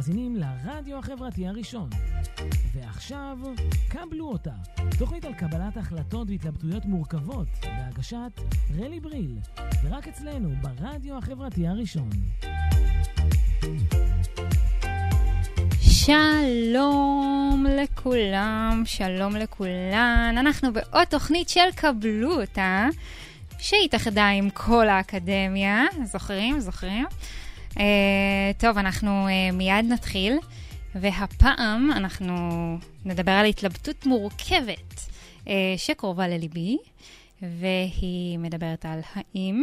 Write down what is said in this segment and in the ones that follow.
מאזינים לרדיו החברתי הראשון. ועכשיו, קבלו אותה, תוכנית על קבלת החלטות והתלבטויות מורכבות, בהגשת רלי בריל, ורק אצלנו, ברדיו החברתי הראשון. שלום לכולם, שלום לכולן. אנחנו בעוד תוכנית של קבלו אותה, שהתאחדה עם כל האקדמיה. זוכרים? זוכרים? Uh, טוב, אנחנו uh, מיד נתחיל, והפעם אנחנו נדבר על התלבטות מורכבת uh, שקרובה לליבי, והיא מדברת על האם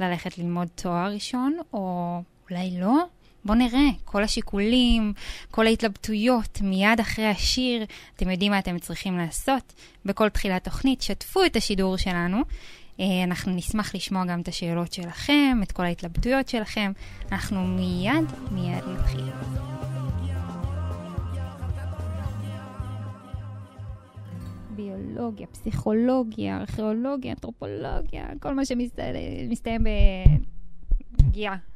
ללכת ללמוד תואר ראשון, או אולי לא. בואו נראה, כל השיקולים, כל ההתלבטויות, מיד אחרי השיר, אתם יודעים מה אתם צריכים לעשות. בכל תחילת תוכנית, שתפו את השידור שלנו. אנחנו נשמח לשמוע גם את השאלות שלכם, את כל ההתלבטויות שלכם. אנחנו מיד, מיד נתחיל. ביולוגיה, פסיכולוגיה, ארכיאולוגיה, אנתרופולוגיה, כל מה שמסתיים בפגיעה.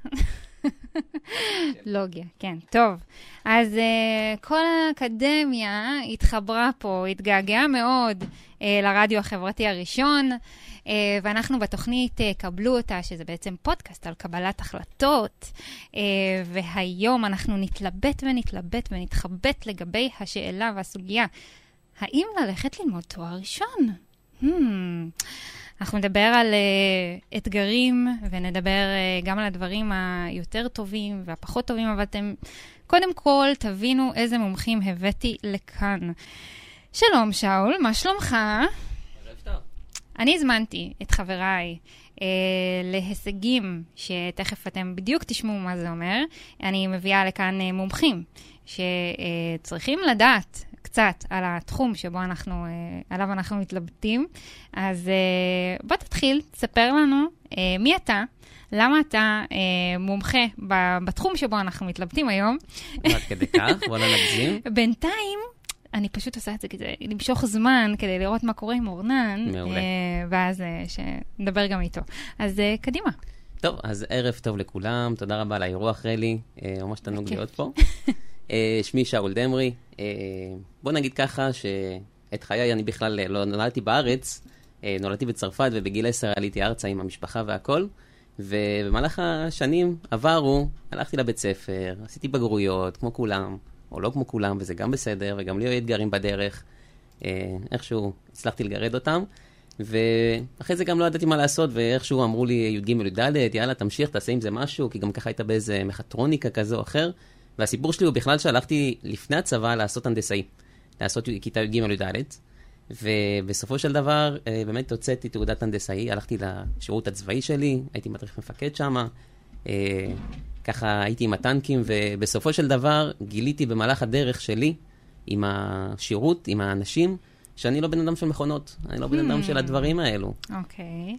לוגיה, כן. טוב, אז uh, כל האקדמיה התחברה פה, התגעגעה מאוד uh, לרדיו החברתי הראשון, uh, ואנחנו בתוכנית uh, קבלו אותה, שזה בעצם פודקאסט על קבלת החלטות, uh, והיום אנחנו נתלבט ונתלבט ונתחבט לגבי השאלה והסוגיה, האם ללכת ללמוד תואר ראשון? Hmm. אנחנו נדבר על uh, אתגרים ונדבר uh, גם על הדברים היותר טובים והפחות טובים, אבל אתם קודם כל תבינו איזה מומחים הבאתי לכאן. שלום, שאול, מה שלומך? אני הזמנתי את חבריי uh, להישגים, שתכף אתם בדיוק תשמעו מה זה אומר. אני מביאה לכאן uh, מומחים שצריכים uh, לדעת קצת על התחום שבו אנחנו, אה, עליו אנחנו מתלבטים. אז אה, בוא תתחיל, תספר לנו אה, מי אתה, למה אתה מומחה בתחום שבו אנחנו מתלבטים היום. עד כדי כך, בוא לא נגזים. בינתיים, אני פשוט עושה את זה כדי למשוך זמן, כדי לראות מה קורה עם אורנן. מעולה. ואז שנדבר גם איתו. אז קדימה. טוב, אז ערב טוב לכולם, תודה רבה על האירוח, רלי. ממש תענוג להיות פה. שמי שאול דמרי, אה, בוא נגיד ככה שאת חיי אני בכלל לא נולדתי בארץ, אה, נולדתי בצרפת ובגיל עשר עליתי ארצה עם המשפחה והכל. ובמהלך השנים עברו, הלכתי לבית ספר, עשיתי בגרויות, כמו כולם, או לא כמו כולם, וזה גם בסדר, וגם לי היו אתגרים בדרך. אה, איכשהו הצלחתי לגרד אותם. ואחרי זה גם לא ידעתי מה לעשות, ואיכשהו אמרו לי י"ג י"ד, יאללה, תמשיך, תעשה עם זה משהו, כי גם ככה היית באיזה מכטרוניקה כזה או אחר. והסיפור שלי הוא בכלל שהלכתי לפני הצבא לעשות הנדסאי, לעשות כיתה י"ג-י"ד, ובסופו של דבר אה, באמת הוצאתי תעודת הנדסאי, הלכתי לשירות הצבאי שלי, הייתי מדריך מפקד שם, אה, ככה הייתי עם הטנקים, ובסופו של דבר גיליתי במהלך הדרך שלי, עם השירות, עם האנשים, שאני לא בן אדם של מכונות, אני לא בן אדם של hmm. הדברים האלו. אוקיי.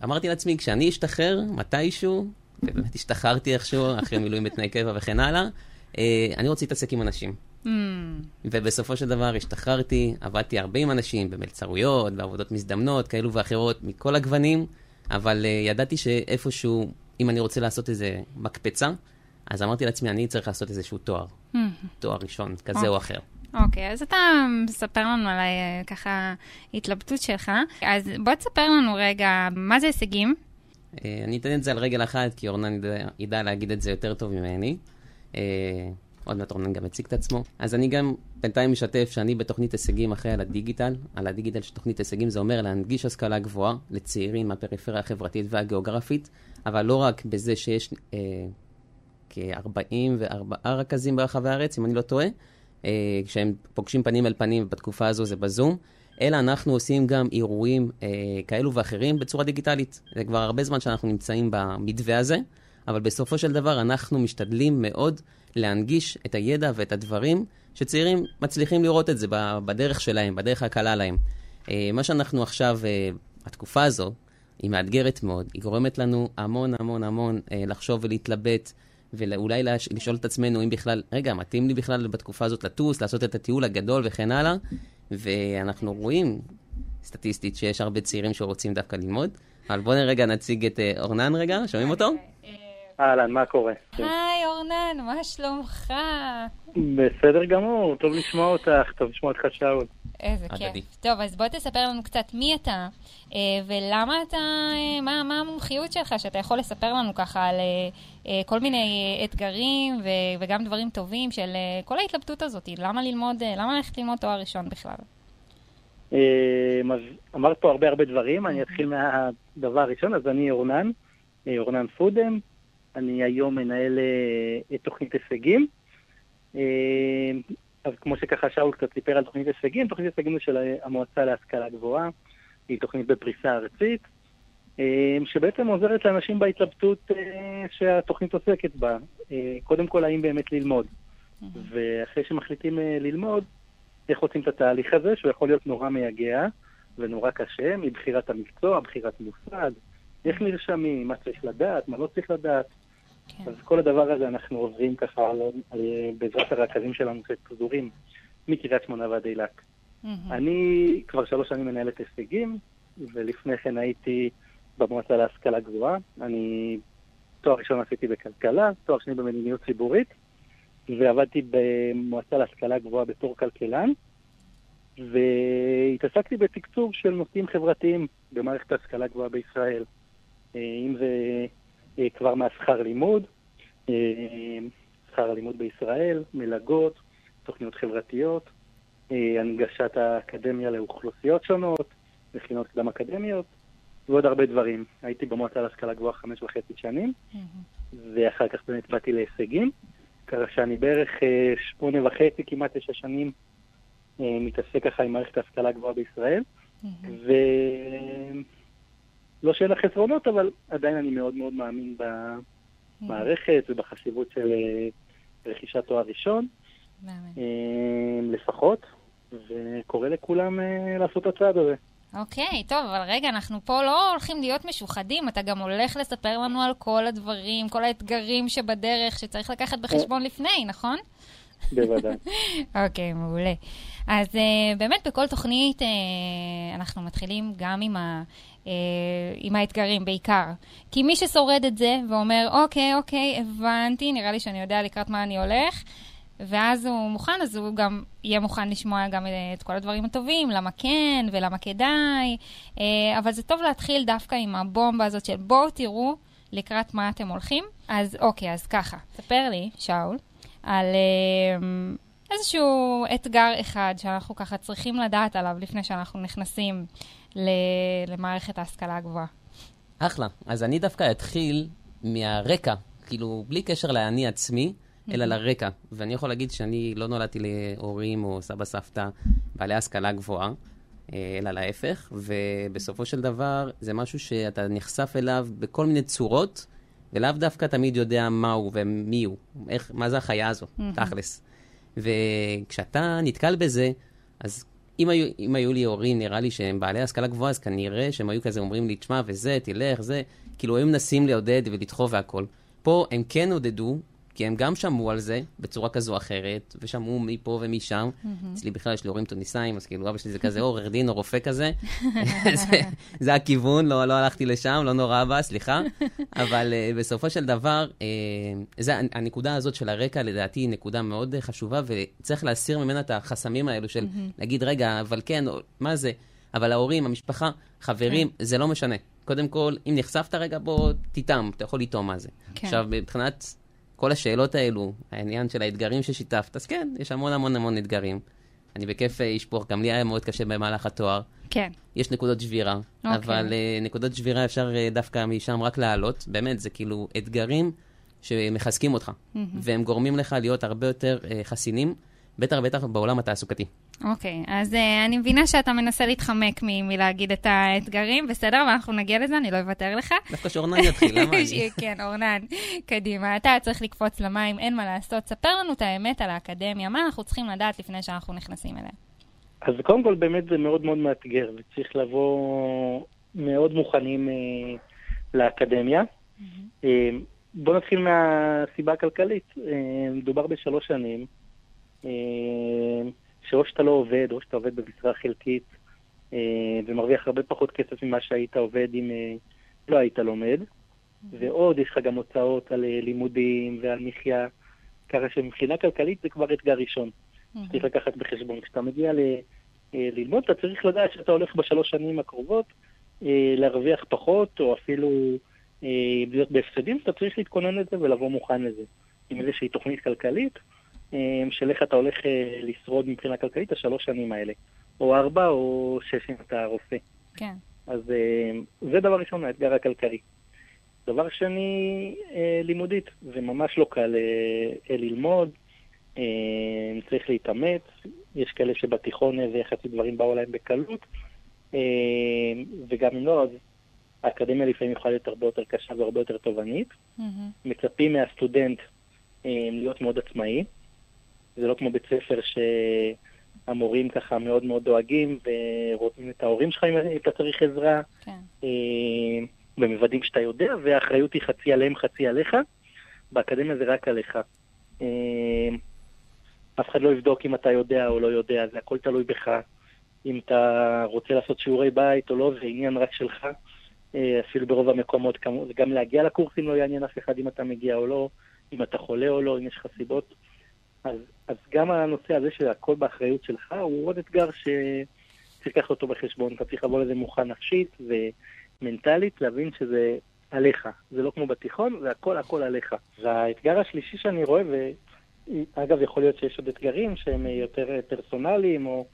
ואמרתי לעצמי, כשאני אשתחרר מתישהו, ובאמת השתחררתי איכשהו, אחרי מילואים בתנאי קבע וכן הלאה. אה, אני רוצה להתעסק עם אנשים. Mm. ובסופו של דבר השתחררתי, עבדתי הרבה עם אנשים, במלצרויות, בעבודות מזדמנות, כאלו ואחרות, מכל הגוונים, אבל uh, ידעתי שאיפשהו, אם אני רוצה לעשות איזה מקפצה, אז אמרתי לעצמי, אני צריך לעשות איזשהו תואר. Mm. תואר ראשון, כזה okay. או אוקיי. אחר. אוקיי, okay, אז אתה מספר לנו על אה, ככה התלבטות שלך. אז בוא תספר לנו רגע, מה זה הישגים? אה, אני אתן את זה על רגל אחת, כי אורנן ידע, ידע להגיד את זה יותר טוב ממני. עוד מעט אורנן גם הציג את עצמו. אז אני גם בינתיים משתף שאני בתוכנית הישגים אחראי על הדיגיטל. על הדיגיטל של תוכנית הישגים זה אומר להנגיש השכלה גבוהה לצעירים מהפריפריה החברתית והגיאוגרפית, אבל לא רק בזה שיש אה, כ-44 רכזים ברחבי הארץ, אם אני לא טועה, אה, כשהם פוגשים פנים אל פנים, ובתקופה הזו זה בזום. אלא אנחנו עושים גם אירועים אה, כאלו ואחרים בצורה דיגיטלית. זה כבר הרבה זמן שאנחנו נמצאים במתווה הזה, אבל בסופו של דבר אנחנו משתדלים מאוד להנגיש את הידע ואת הדברים שצעירים מצליחים לראות את זה בדרך שלהם, בדרך הקלה להם. אה, מה שאנחנו עכשיו, אה, התקופה הזו, היא מאתגרת מאוד, היא גורמת לנו המון המון המון אה, לחשוב ולהתלבט. ואולי לשאול את עצמנו אם בכלל, רגע, מתאים לי בכלל בתקופה הזאת לטוס, לעשות את הטיול הגדול וכן הלאה. ואנחנו רואים סטטיסטית שיש הרבה צעירים שרוצים דווקא ללמוד. אבל בואו רגע נציג את אורנן רגע, שומעים אותו? אהלן, מה קורה? היי אורנן, מה שלומך? בסדר גמור, טוב לשמוע אותך, טוב לשמוע אותך שאול. איזה כיף. טוב, אז בוא תספר לנו קצת מי אתה, אה, ולמה אתה, אה, מה, מה המומחיות שלך, שאתה יכול לספר לנו ככה על אה, כל מיני אתגרים וגם דברים טובים של כל ההתלבטות הזאת. למה ללמוד, למה ללכת ללמוד תואר ראשון בכלל? אז אמרת פה הרבה הרבה דברים, אני אתחיל מהדבר הראשון, אז אני אורנן, אורנן פודם, אני היום מנהל את תוכנית הישגים. אז כמו שככה שאול קצת סיפר על תוכנית הישגים, תוכנית הישגים של המועצה להשכלה גבוהה, היא תוכנית בפריסה ארצית, אה, שבעצם עוזרת לאנשים בהתלבטות אה, שהתוכנית עוסקת בה. אה, קודם כל, האם באמת ללמוד. ואחרי שמחליטים ללמוד, איך עושים את התהליך הזה, שהוא יכול להיות נורא מייגע ונורא קשה, מבחירת המקצוע, בחירת מושג, איך נרשמים, מה צריך לדעת, מה לא צריך לדעת. כן. אז כל הדבר הזה אנחנו עוברים ככה על, על, בעזרת הרכזים שלנו שפזורים מקריית שמונה ועד אילת. Mm-hmm. אני כבר שלוש שנים מנהלת הישגים, ולפני כן הייתי במועצה להשכלה גבוהה. אני תואר ראשון עשיתי בכלכלה, תואר שני במדיניות ציבורית, ועבדתי במועצה להשכלה גבוהה בתור כלכלן, והתעסקתי בתקצוב של נושאים חברתיים במערכת ההשכלה גבוהה בישראל. אה, אם זה כבר מהשכר לימוד, אה, שכר הלימוד בישראל, מלגות, תוכניות חברתיות, אה, הנגשת האקדמיה לאוכלוסיות שונות, מכינות קדם אקדמיות, ועוד הרבה דברים. הייתי במועצה להשכלה גבוהה חמש וחצי שנים, ואחר כך באמת באתי להישגים, ככה שאני בערך שמונה וחצי, כמעט תשע שנים, מתעסק ככה עם מערכת ההשכלה הגבוהה בישראל. ו... לא שאין לה חסרונות, אבל עדיין אני מאוד מאוד מאמין במערכת ובחשיבות של אה, רכישת תואר ראשון, אה, לפחות, וקורא לכולם אה, לעשות את הצעד הזה. אוקיי, okay, טוב, אבל רגע, אנחנו פה לא הולכים להיות משוחדים, אתה גם הולך לספר לנו על כל הדברים, כל האתגרים שבדרך שצריך לקחת בחשבון לפני, נכון? בוודאי. אוקיי, okay, מעולה. אז uh, באמת בכל תוכנית uh, אנחנו מתחילים גם עם, ה, עם האתגרים בעיקר. כי מי ששורד את זה ואומר, אוקיי, אוקיי, הבנתי, נראה לי שאני יודע לקראת מה אני הולך, ואז הוא מוכן, אז הוא גם יהיה מוכן לשמוע גם את כל הדברים הטובים, למה כן ולמה כדאי. Uh, אבל זה טוב להתחיל דווקא עם הבומבה הזאת של בואו תראו לקראת מה אתם הולכים. אז אוקיי, אז ככה, ספר לי, שאול, על... איזשהו אתגר אחד שאנחנו ככה צריכים לדעת עליו לפני שאנחנו נכנסים למערכת ההשכלה הגבוהה. אחלה. אז אני דווקא אתחיל מהרקע, כאילו, בלי קשר לאני עצמי, אלא לרקע. ואני יכול להגיד שאני לא נולדתי להורים או סבא סבתא בעלי השכלה גבוהה, אה, אלא להפך, ובסופו של דבר זה משהו שאתה נחשף אליו בכל מיני צורות, ולאו דווקא תמיד יודע מה הוא ומי הוא, איך, מה זה החיה הזו, תכלס. וכשאתה נתקל בזה, אז אם היו, אם היו לי הורים, נראה לי שהם בעלי השכלה גבוהה, אז כנראה שהם היו כזה אומרים לי, תשמע, וזה, תלך, זה, כאילו היו מנסים לעודד ולדחוף והכל. פה הם כן עודדו, כי הם גם שמעו על זה בצורה כזו או אחרת, ושמעו מפה ומשם. אצלי בכלל יש לי הורים טוניסאים, אז כאילו אבא שלי זה כזה עורך דין או רופא כזה. זה, זה הכיוון, לא, לא הלכתי לשם, לא נורא הבא, סליחה. אבל uh, בסופו של דבר, uh, זה, הנקודה הזאת של הרקע, לדעתי, היא נקודה מאוד uh, חשובה, וצריך להסיר ממנה את החסמים האלו של להגיד, רגע, אבל כן, מה זה? אבל ההורים, המשפחה, חברים, כן. זה לא משנה. קודם כל, אם נחשפת רגע, בוא תטעם, אתה יכול לטעום מה זה. כן. עכשיו, מבחינת כל השאלות האלו, העניין של האתגרים ששיתפת, אז כן, יש המון המון המון אתגרים. אני בכיף אה, אשפוך, גם לי היה מאוד קשה במהלך התואר. כן. יש נקודות שבירה. אוקיי. אבל uh, נקודות שבירה אפשר uh, דווקא משם רק לעלות. באמת, זה כאילו אתגרים שמחזקים אותך, mm-hmm. והם גורמים לך להיות הרבה יותר חסינים, בטח בטח בעולם התעסוקתי. אוקיי, okay, אז uh, אני מבינה שאתה מנסה להתחמק מ- מלהגיד את האתגרים, בסדר, ואנחנו נגיע לזה, אני לא אוותר לך. דווקא שאורנן יתחיל, למה אני? כן, אורנן, קדימה, אתה צריך לקפוץ למים, אין מה לעשות. ספר לנו את האמת על האקדמיה, מה אנחנו צריכים לדעת לפני שאנחנו נכנסים אליה. אז קודם כל, באמת זה מאוד מאוד מאתגר, וצריך לבוא מאוד מוכנים אה, לאקדמיה. Mm-hmm. אה, בואו נתחיל מהסיבה הכלכלית. אה, מדובר בשלוש שנים. אה, שאו שאתה לא עובד, או שאתה עובד במשרה חלקית אה, ומרוויח הרבה פחות כסף ממה שהיית עובד אם אה, לא היית לומד. ועוד יש לך גם הוצאות על לימודים ועל מחיה, ככה שמבחינה כלכלית זה כבר אתגר ראשון. צריך לקחת בחשבון. כשאתה מגיע ל, ללמוד, אתה צריך לדעת שאתה הולך בשלוש שנים הקרובות להרוויח פחות, או אפילו להיות בהפסדים, אתה צריך להתכונן לזה ולבוא מוכן לזה. עם איזושהי תוכנית כלכלית, של איך אתה הולך אה, לשרוד מבחינה כלכלית השלוש שנים האלה. או ארבע או שש אם אתה רופא. כן. אז אה, זה דבר ראשון, האתגר הכלכלי. דבר שני, אה, לימודית. זה ממש לא קל אה, ללמוד, צריך להתאמץ. יש כאלה שבתיכון איזה יחסית דברים באו להם בקלות, וגם אם לא, אז האקדמיה לפעמים יכולה להיות הרבה יותר קשה והרבה יותר תובענית. Mm-hmm. מצפים מהסטודנט להיות מאוד עצמאי. זה לא כמו בית ספר ש... המורים ככה מאוד מאוד דואגים ורואים את ההורים שלך אם אתה צריך עזרה, כן. אה, ומוודאים שאתה יודע, והאחריות היא חצי עליהם, חצי עליך. באקדמיה זה רק עליך. אה, אף אחד לא יבדוק אם אתה יודע או לא יודע, זה הכל תלוי בך. אם אתה רוצה לעשות שיעורי בית או לא, זה עניין רק שלך. אה, אפילו ברוב המקומות, גם להגיע לקורסים לא יעניין אף אחד אם אתה מגיע או לא, אם אתה חולה או לא, אם יש לך סיבות. אז, אז גם הנושא הזה שהכל באחריות שלך הוא עוד אתגר שצריך לקחת אותו בחשבון. אתה צריך לבוא לזה מוכן נפשית ומנטלית, להבין שזה עליך. זה לא כמו בתיכון, זה הכל הכל עליך. והאתגר השלישי שאני רואה, ואגב, יכול להיות שיש עוד אתגרים שהם יותר פרסונליים, או,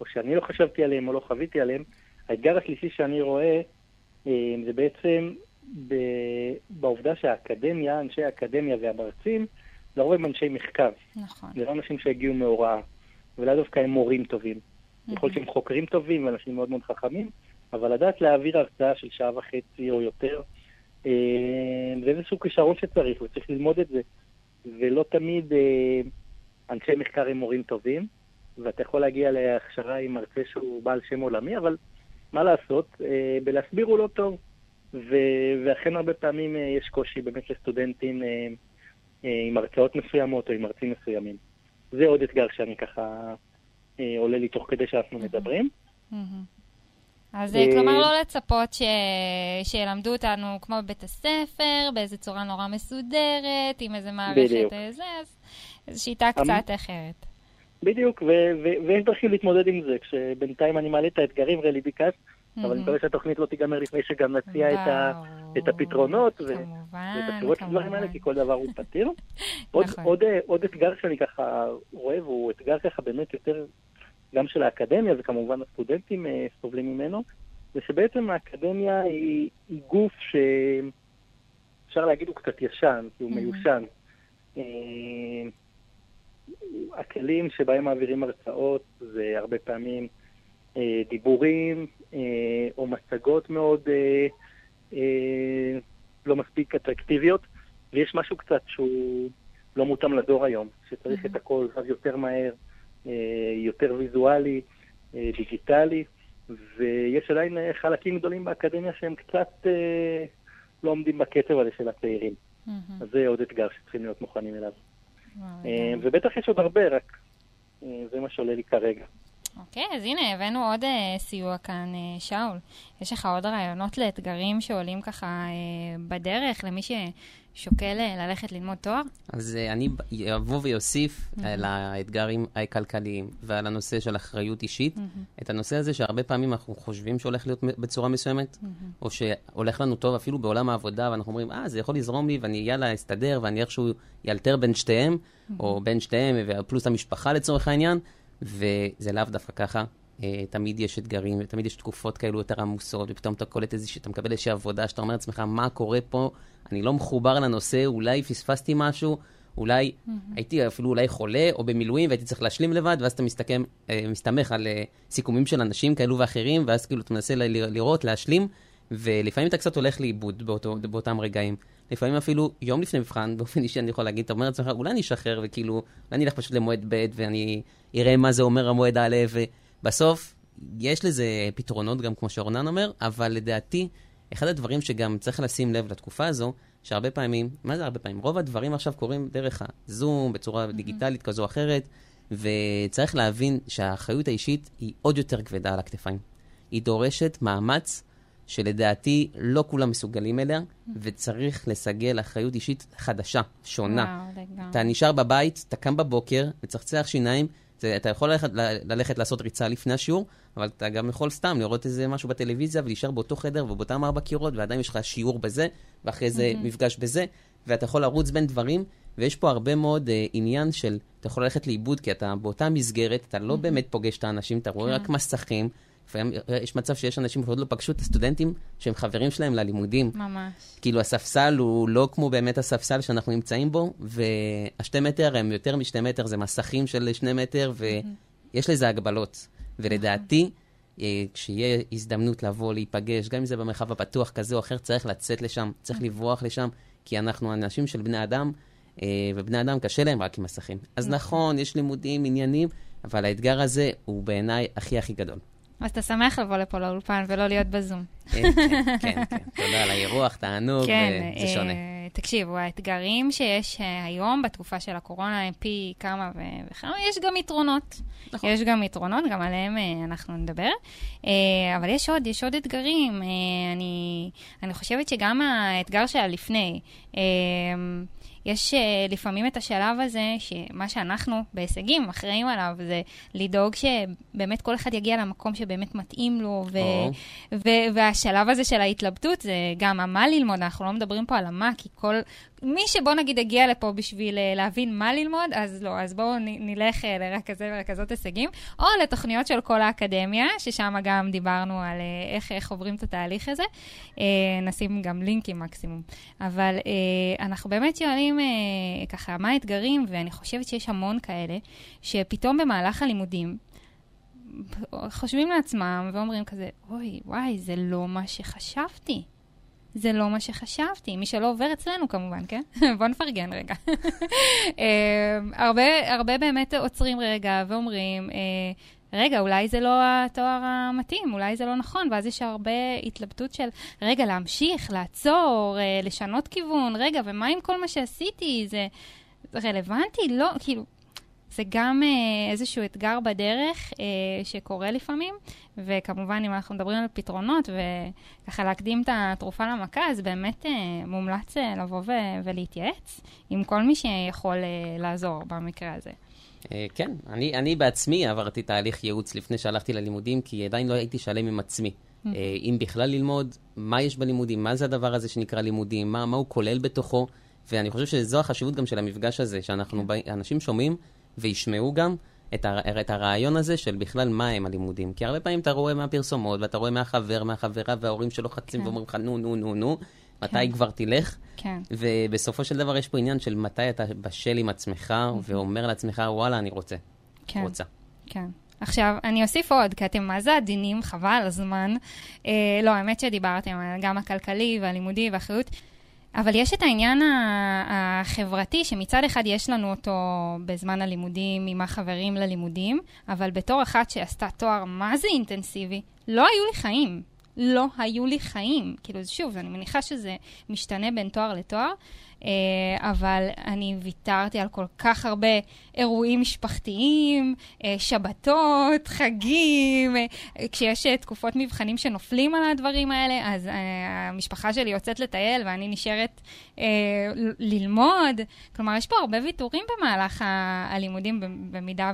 או שאני לא חשבתי עליהם או לא חוויתי עליהם, האתגר השלישי שאני רואה אה, זה בעצם בעובדה שהאקדמיה, אנשי האקדמיה והמרצים, לרוב הם אנשי מחקר. נכון. זה לא אנשים שהגיעו מהוראה, ולאו דווקא הם מורים טובים. יכול להיות שהם חוקרים טובים ואנשים מאוד מאוד חכמים, אבל לדעת להעביר הרצאה של שעה וחצי או יותר, אה, זה איזה סוג כישרון שצריך, וצריך ללמוד את זה. ולא תמיד אה, אנשי מחקר הם מורים טובים, ואתה יכול להגיע להכשרה עם מרצה שהוא בעל שם עולמי, אבל מה לעשות, אה, בלהסביר הוא לא טוב. ו- ואכן הרבה פעמים יש קושי באמת לסטודנטים אה, עם הרצאות מסוימות או עם מרצים מסוימים. זה עוד אתגר שאני ככה אה, עולה לי תוך כדי שאנחנו מדברים. אז אה, כלומר לא לצפות ש... שילמדו אותנו כמו בבית הספר, באיזה צורה נורא מסודרת, עם איזה מערכת זה, אז זו שיטה קצת אחרת. בדיוק, ויש דרכים להתמודד עם זה. כשבינתיים אני מעלה את האתגרים, רלי ביקשת, אבל אני מקווה שהתוכנית לא תיגמר לפני שגם נציע את, ה, את הפתרונות ואת התשובות של הדברים האלה, כי כל דבר הוא פתיר. עוד, נכון. עוד, עוד אתגר שאני ככה רואה, והוא אתגר ככה באמת יותר גם של האקדמיה, וכמובן הסטודנטים אה, סובלים ממנו, זה שבעצם האקדמיה היא, היא גוף שאפשר להגיד הוא קצת ישן, כי הוא מיושן. אה, הכלים שבהם מעבירים הרצאות זה הרבה פעמים אה, דיבורים אה, או מצגות מאוד אה, לא מספיק אטרקטיביות, ויש משהו קצת שהוא לא מותאם לדור היום, שצריך את הכל אז יותר מהר, יותר ויזואלי, דיגיטלי, ויש עדיין חלקים גדולים באקדמיה שהם קצת לא עומדים בקצב הזה של הצעירים. אז זה עוד אתגר שצריכים להיות מוכנים אליו. ובטח יש עוד הרבה, רק זה מה שעולה לי כרגע. אוקיי, אז הנה, הבאנו עוד uh, סיוע כאן, uh, שאול. יש לך עוד רעיונות לאתגרים שעולים ככה uh, בדרך, למי ששוקל uh, ללכת ללמוד תואר? אז uh, אני אבוא ויוסיף mm-hmm. על האתגרים הכלכליים ועל הנושא של אחריות אישית, mm-hmm. את הנושא הזה שהרבה פעמים אנחנו חושבים שהולך להיות בצורה מסוימת, mm-hmm. או שהולך לנו טוב אפילו בעולם העבודה, ואנחנו אומרים, אה, זה יכול לזרום לי, ואני יאללה, אסתדר, ואני איכשהו יאלתר בין שתיהם, mm-hmm. או בין שתיהם, פלוס המשפחה לצורך העניין. וזה לאו דווקא ככה. Uh, תמיד יש אתגרים, ותמיד יש תקופות כאלו יותר עמוסות, ופתאום אתה קולט איזושהי, אתה מקבל איזושהי עבודה שאתה אומר לעצמך, מה קורה פה? אני לא מחובר לנושא, אולי פספסתי משהו, אולי mm-hmm. הייתי אפילו אולי חולה או במילואים והייתי צריך להשלים לבד, ואז אתה מסתכם, uh, מסתמך על uh, סיכומים של אנשים כאלו ואחרים, ואז כאילו אתה מנסה ל- לראות, להשלים, ולפעמים אתה קצת הולך לאיבוד באותו, באותם רגעים. לפעמים אפילו יום לפני מבחן, באופן אישי אני יכול להגיד, אתה אומר לעצמך, אולי אני אשחרר וכאילו, אולי אני אלך פשוט למועד ב' ואני אראה מה זה אומר המועד א', ובסוף יש לזה פתרונות, גם כמו שאורנן אומר, אבל לדעתי, אחד הדברים שגם צריך לשים לב לתקופה הזו, שהרבה פעמים, מה זה הרבה פעמים? רוב הדברים עכשיו קורים דרך הזום, בצורה mm-hmm. דיגיטלית כזו או אחרת, וצריך להבין שהאחריות האישית היא עוד יותר כבדה על הכתפיים. היא דורשת מאמץ שלדעתי לא כולם מסוגלים אליה, וצריך לסגל אחריות אישית חדשה, שונה. וואו. אתה נשאר בבית, אתה קם בבוקר, מצחצח שיניים, זה, אתה יכול ללכת, ללכת לעשות ריצה לפני השיעור, אבל אתה גם יכול סתם לראות איזה משהו בטלוויזיה ולהישאר באותו חדר ובאותם ארבע קירות, ועדיין יש לך שיעור בזה, ואחרי זה מפגש בזה, ואתה יכול לרוץ בין דברים, ויש פה הרבה מאוד uh, עניין של, אתה יכול ללכת לאיבוד, כי אתה באותה מסגרת, אתה לא באמת פוגש את האנשים, אתה רואה כן. רק מסכים. לפעמים אה, יש מצב שיש אנשים שעוד לא פגשו את הסטודנטים שהם חברים שלהם ללימודים. ממש. כאילו הספסל הוא לא כמו באמת הספסל שאנחנו נמצאים בו, והשתי מטר הם יותר משתי מטר, זה מסכים של שני מטר, ויש לזה הגבלות. ולדעתי, אה, כשיהיה הזדמנות לבוא, להיפגש, גם אם זה במרחב הפתוח כזה או אחר, צריך לצאת לשם, צריך לברוח לשם, כי אנחנו אנשים של בני אדם, אה, ובני אדם קשה להם רק עם מסכים. אז נכון, יש לימודים, עניינים, אבל האתגר הזה הוא בעיניי הכי הכי גדול. אז אתה שמח לבוא לפה לאולפן ולא להיות בזום. כן, כן, כן, כן. תודה על האירוח, תענוג, כן, וזה שונה. אה, תקשיבו, האתגרים שיש אה, היום בתקופה של הקורונה הם פי כמה וכמה, יש גם יתרונות. נכון. יש גם יתרונות, גם עליהם אה, אנחנו נדבר. אה, אבל יש עוד, יש עוד אתגרים. אה, אני, אני חושבת שגם האתגר שהיה לפני, אה, יש אה, לפעמים את השלב הזה, שמה שאנחנו בהישגים אחראים עליו, זה לדאוג שבאמת כל אחד יגיע למקום שבאמת מתאים לו, ו- או. ו- והשלב הזה של ההתלבטות זה גם מה ללמוד, אנחנו לא מדברים פה על המה, כי כל... מי שבוא נגיד הגיע לפה בשביל אה, להבין מה ללמוד, אז לא, אז בואו נלך אה, לרכזי ורכזות הישגים, או לתוכניות של כל האקדמיה, ששם גם דיברנו על אה, איך, איך עוברים את התהליך הזה. אה, נשים גם לינקים מקסימום. אבל אה, אנחנו באמת שואלים אה, ככה, מה האתגרים, ואני חושבת שיש המון כאלה, שפתאום במהלך הלימודים, חושבים לעצמם ואומרים כזה, אוי, וואי, זה לא מה שחשבתי. זה לא מה שחשבתי. מי שלא עובר אצלנו כמובן, כן? בואו נפרגן רגע. אה, הרבה, הרבה באמת עוצרים רגע ואומרים, אה, רגע, אולי זה לא התואר המתאים, אולי זה לא נכון, ואז יש הרבה התלבטות של, רגע, להמשיך, לעצור, אה, לשנות כיוון, רגע, ומה עם כל מה שעשיתי? זה רלוונטי? לא, כאילו, זה גם אה, איזשהו אתגר בדרך אה, שקורה לפעמים, וכמובן, אם אנחנו מדברים על פתרונות וככה להקדים את התרופה למכה, אז באמת אה, מומלץ אה, לבוא ו- ולהתייעץ עם כל מי שיכול אה, לעזור במקרה הזה. אה, כן, אני, אני בעצמי עברתי תהליך ייעוץ לפני שהלכתי ללימודים, כי עדיין לא הייתי שלם עם עצמי. אה, אם בכלל ללמוד, מה יש בלימודים, מה זה הדבר הזה שנקרא לימודים, מה, מה הוא כולל בתוכו, ואני חושב שזו החשיבות גם של המפגש הזה, שאנחנו, בא- אנשים שומעים וישמעו גם את, הר, את הרעיון הזה של בכלל מה הם הלימודים. כי הרבה פעמים אתה רואה מהפרסומות, ואתה רואה מהחבר, מהחברה, וההורים שלוחצים כן. ואומרים לך, נו, נו, נו, נו, מתי כן. כבר תלך? כן. ובסופו של דבר יש פה עניין של מתי אתה בשל עם עצמך, ואומר לעצמך, וואלה, אני רוצה. כן. רוצה. כן. עכשיו, אני אוסיף עוד, כי אתם מה זה עדינים, חבל הזמן. אה, לא, האמת שדיברתם על גם הכלכלי והלימודי והאחריות, אבל יש את העניין החברתי, שמצד אחד יש לנו אותו בזמן הלימודים, עם החברים ללימודים, אבל בתור אחת שעשתה תואר מה זה אינטנסיבי, לא היו לי חיים. לא היו לי חיים. כאילו, שוב, אני מניחה שזה משתנה בין תואר לתואר, אבל אני ויתרתי על כל כך הרבה אירועים משפחתיים, אה, שבתות, חגים, אה, כשיש אה, תקופות מבחנים שנופלים על הדברים האלה, אז אה, המשפחה שלי יוצאת לטייל ואני נשארת אה, ללמוד. כלומר, יש פה הרבה ויתורים במהלך הלימודים, במידה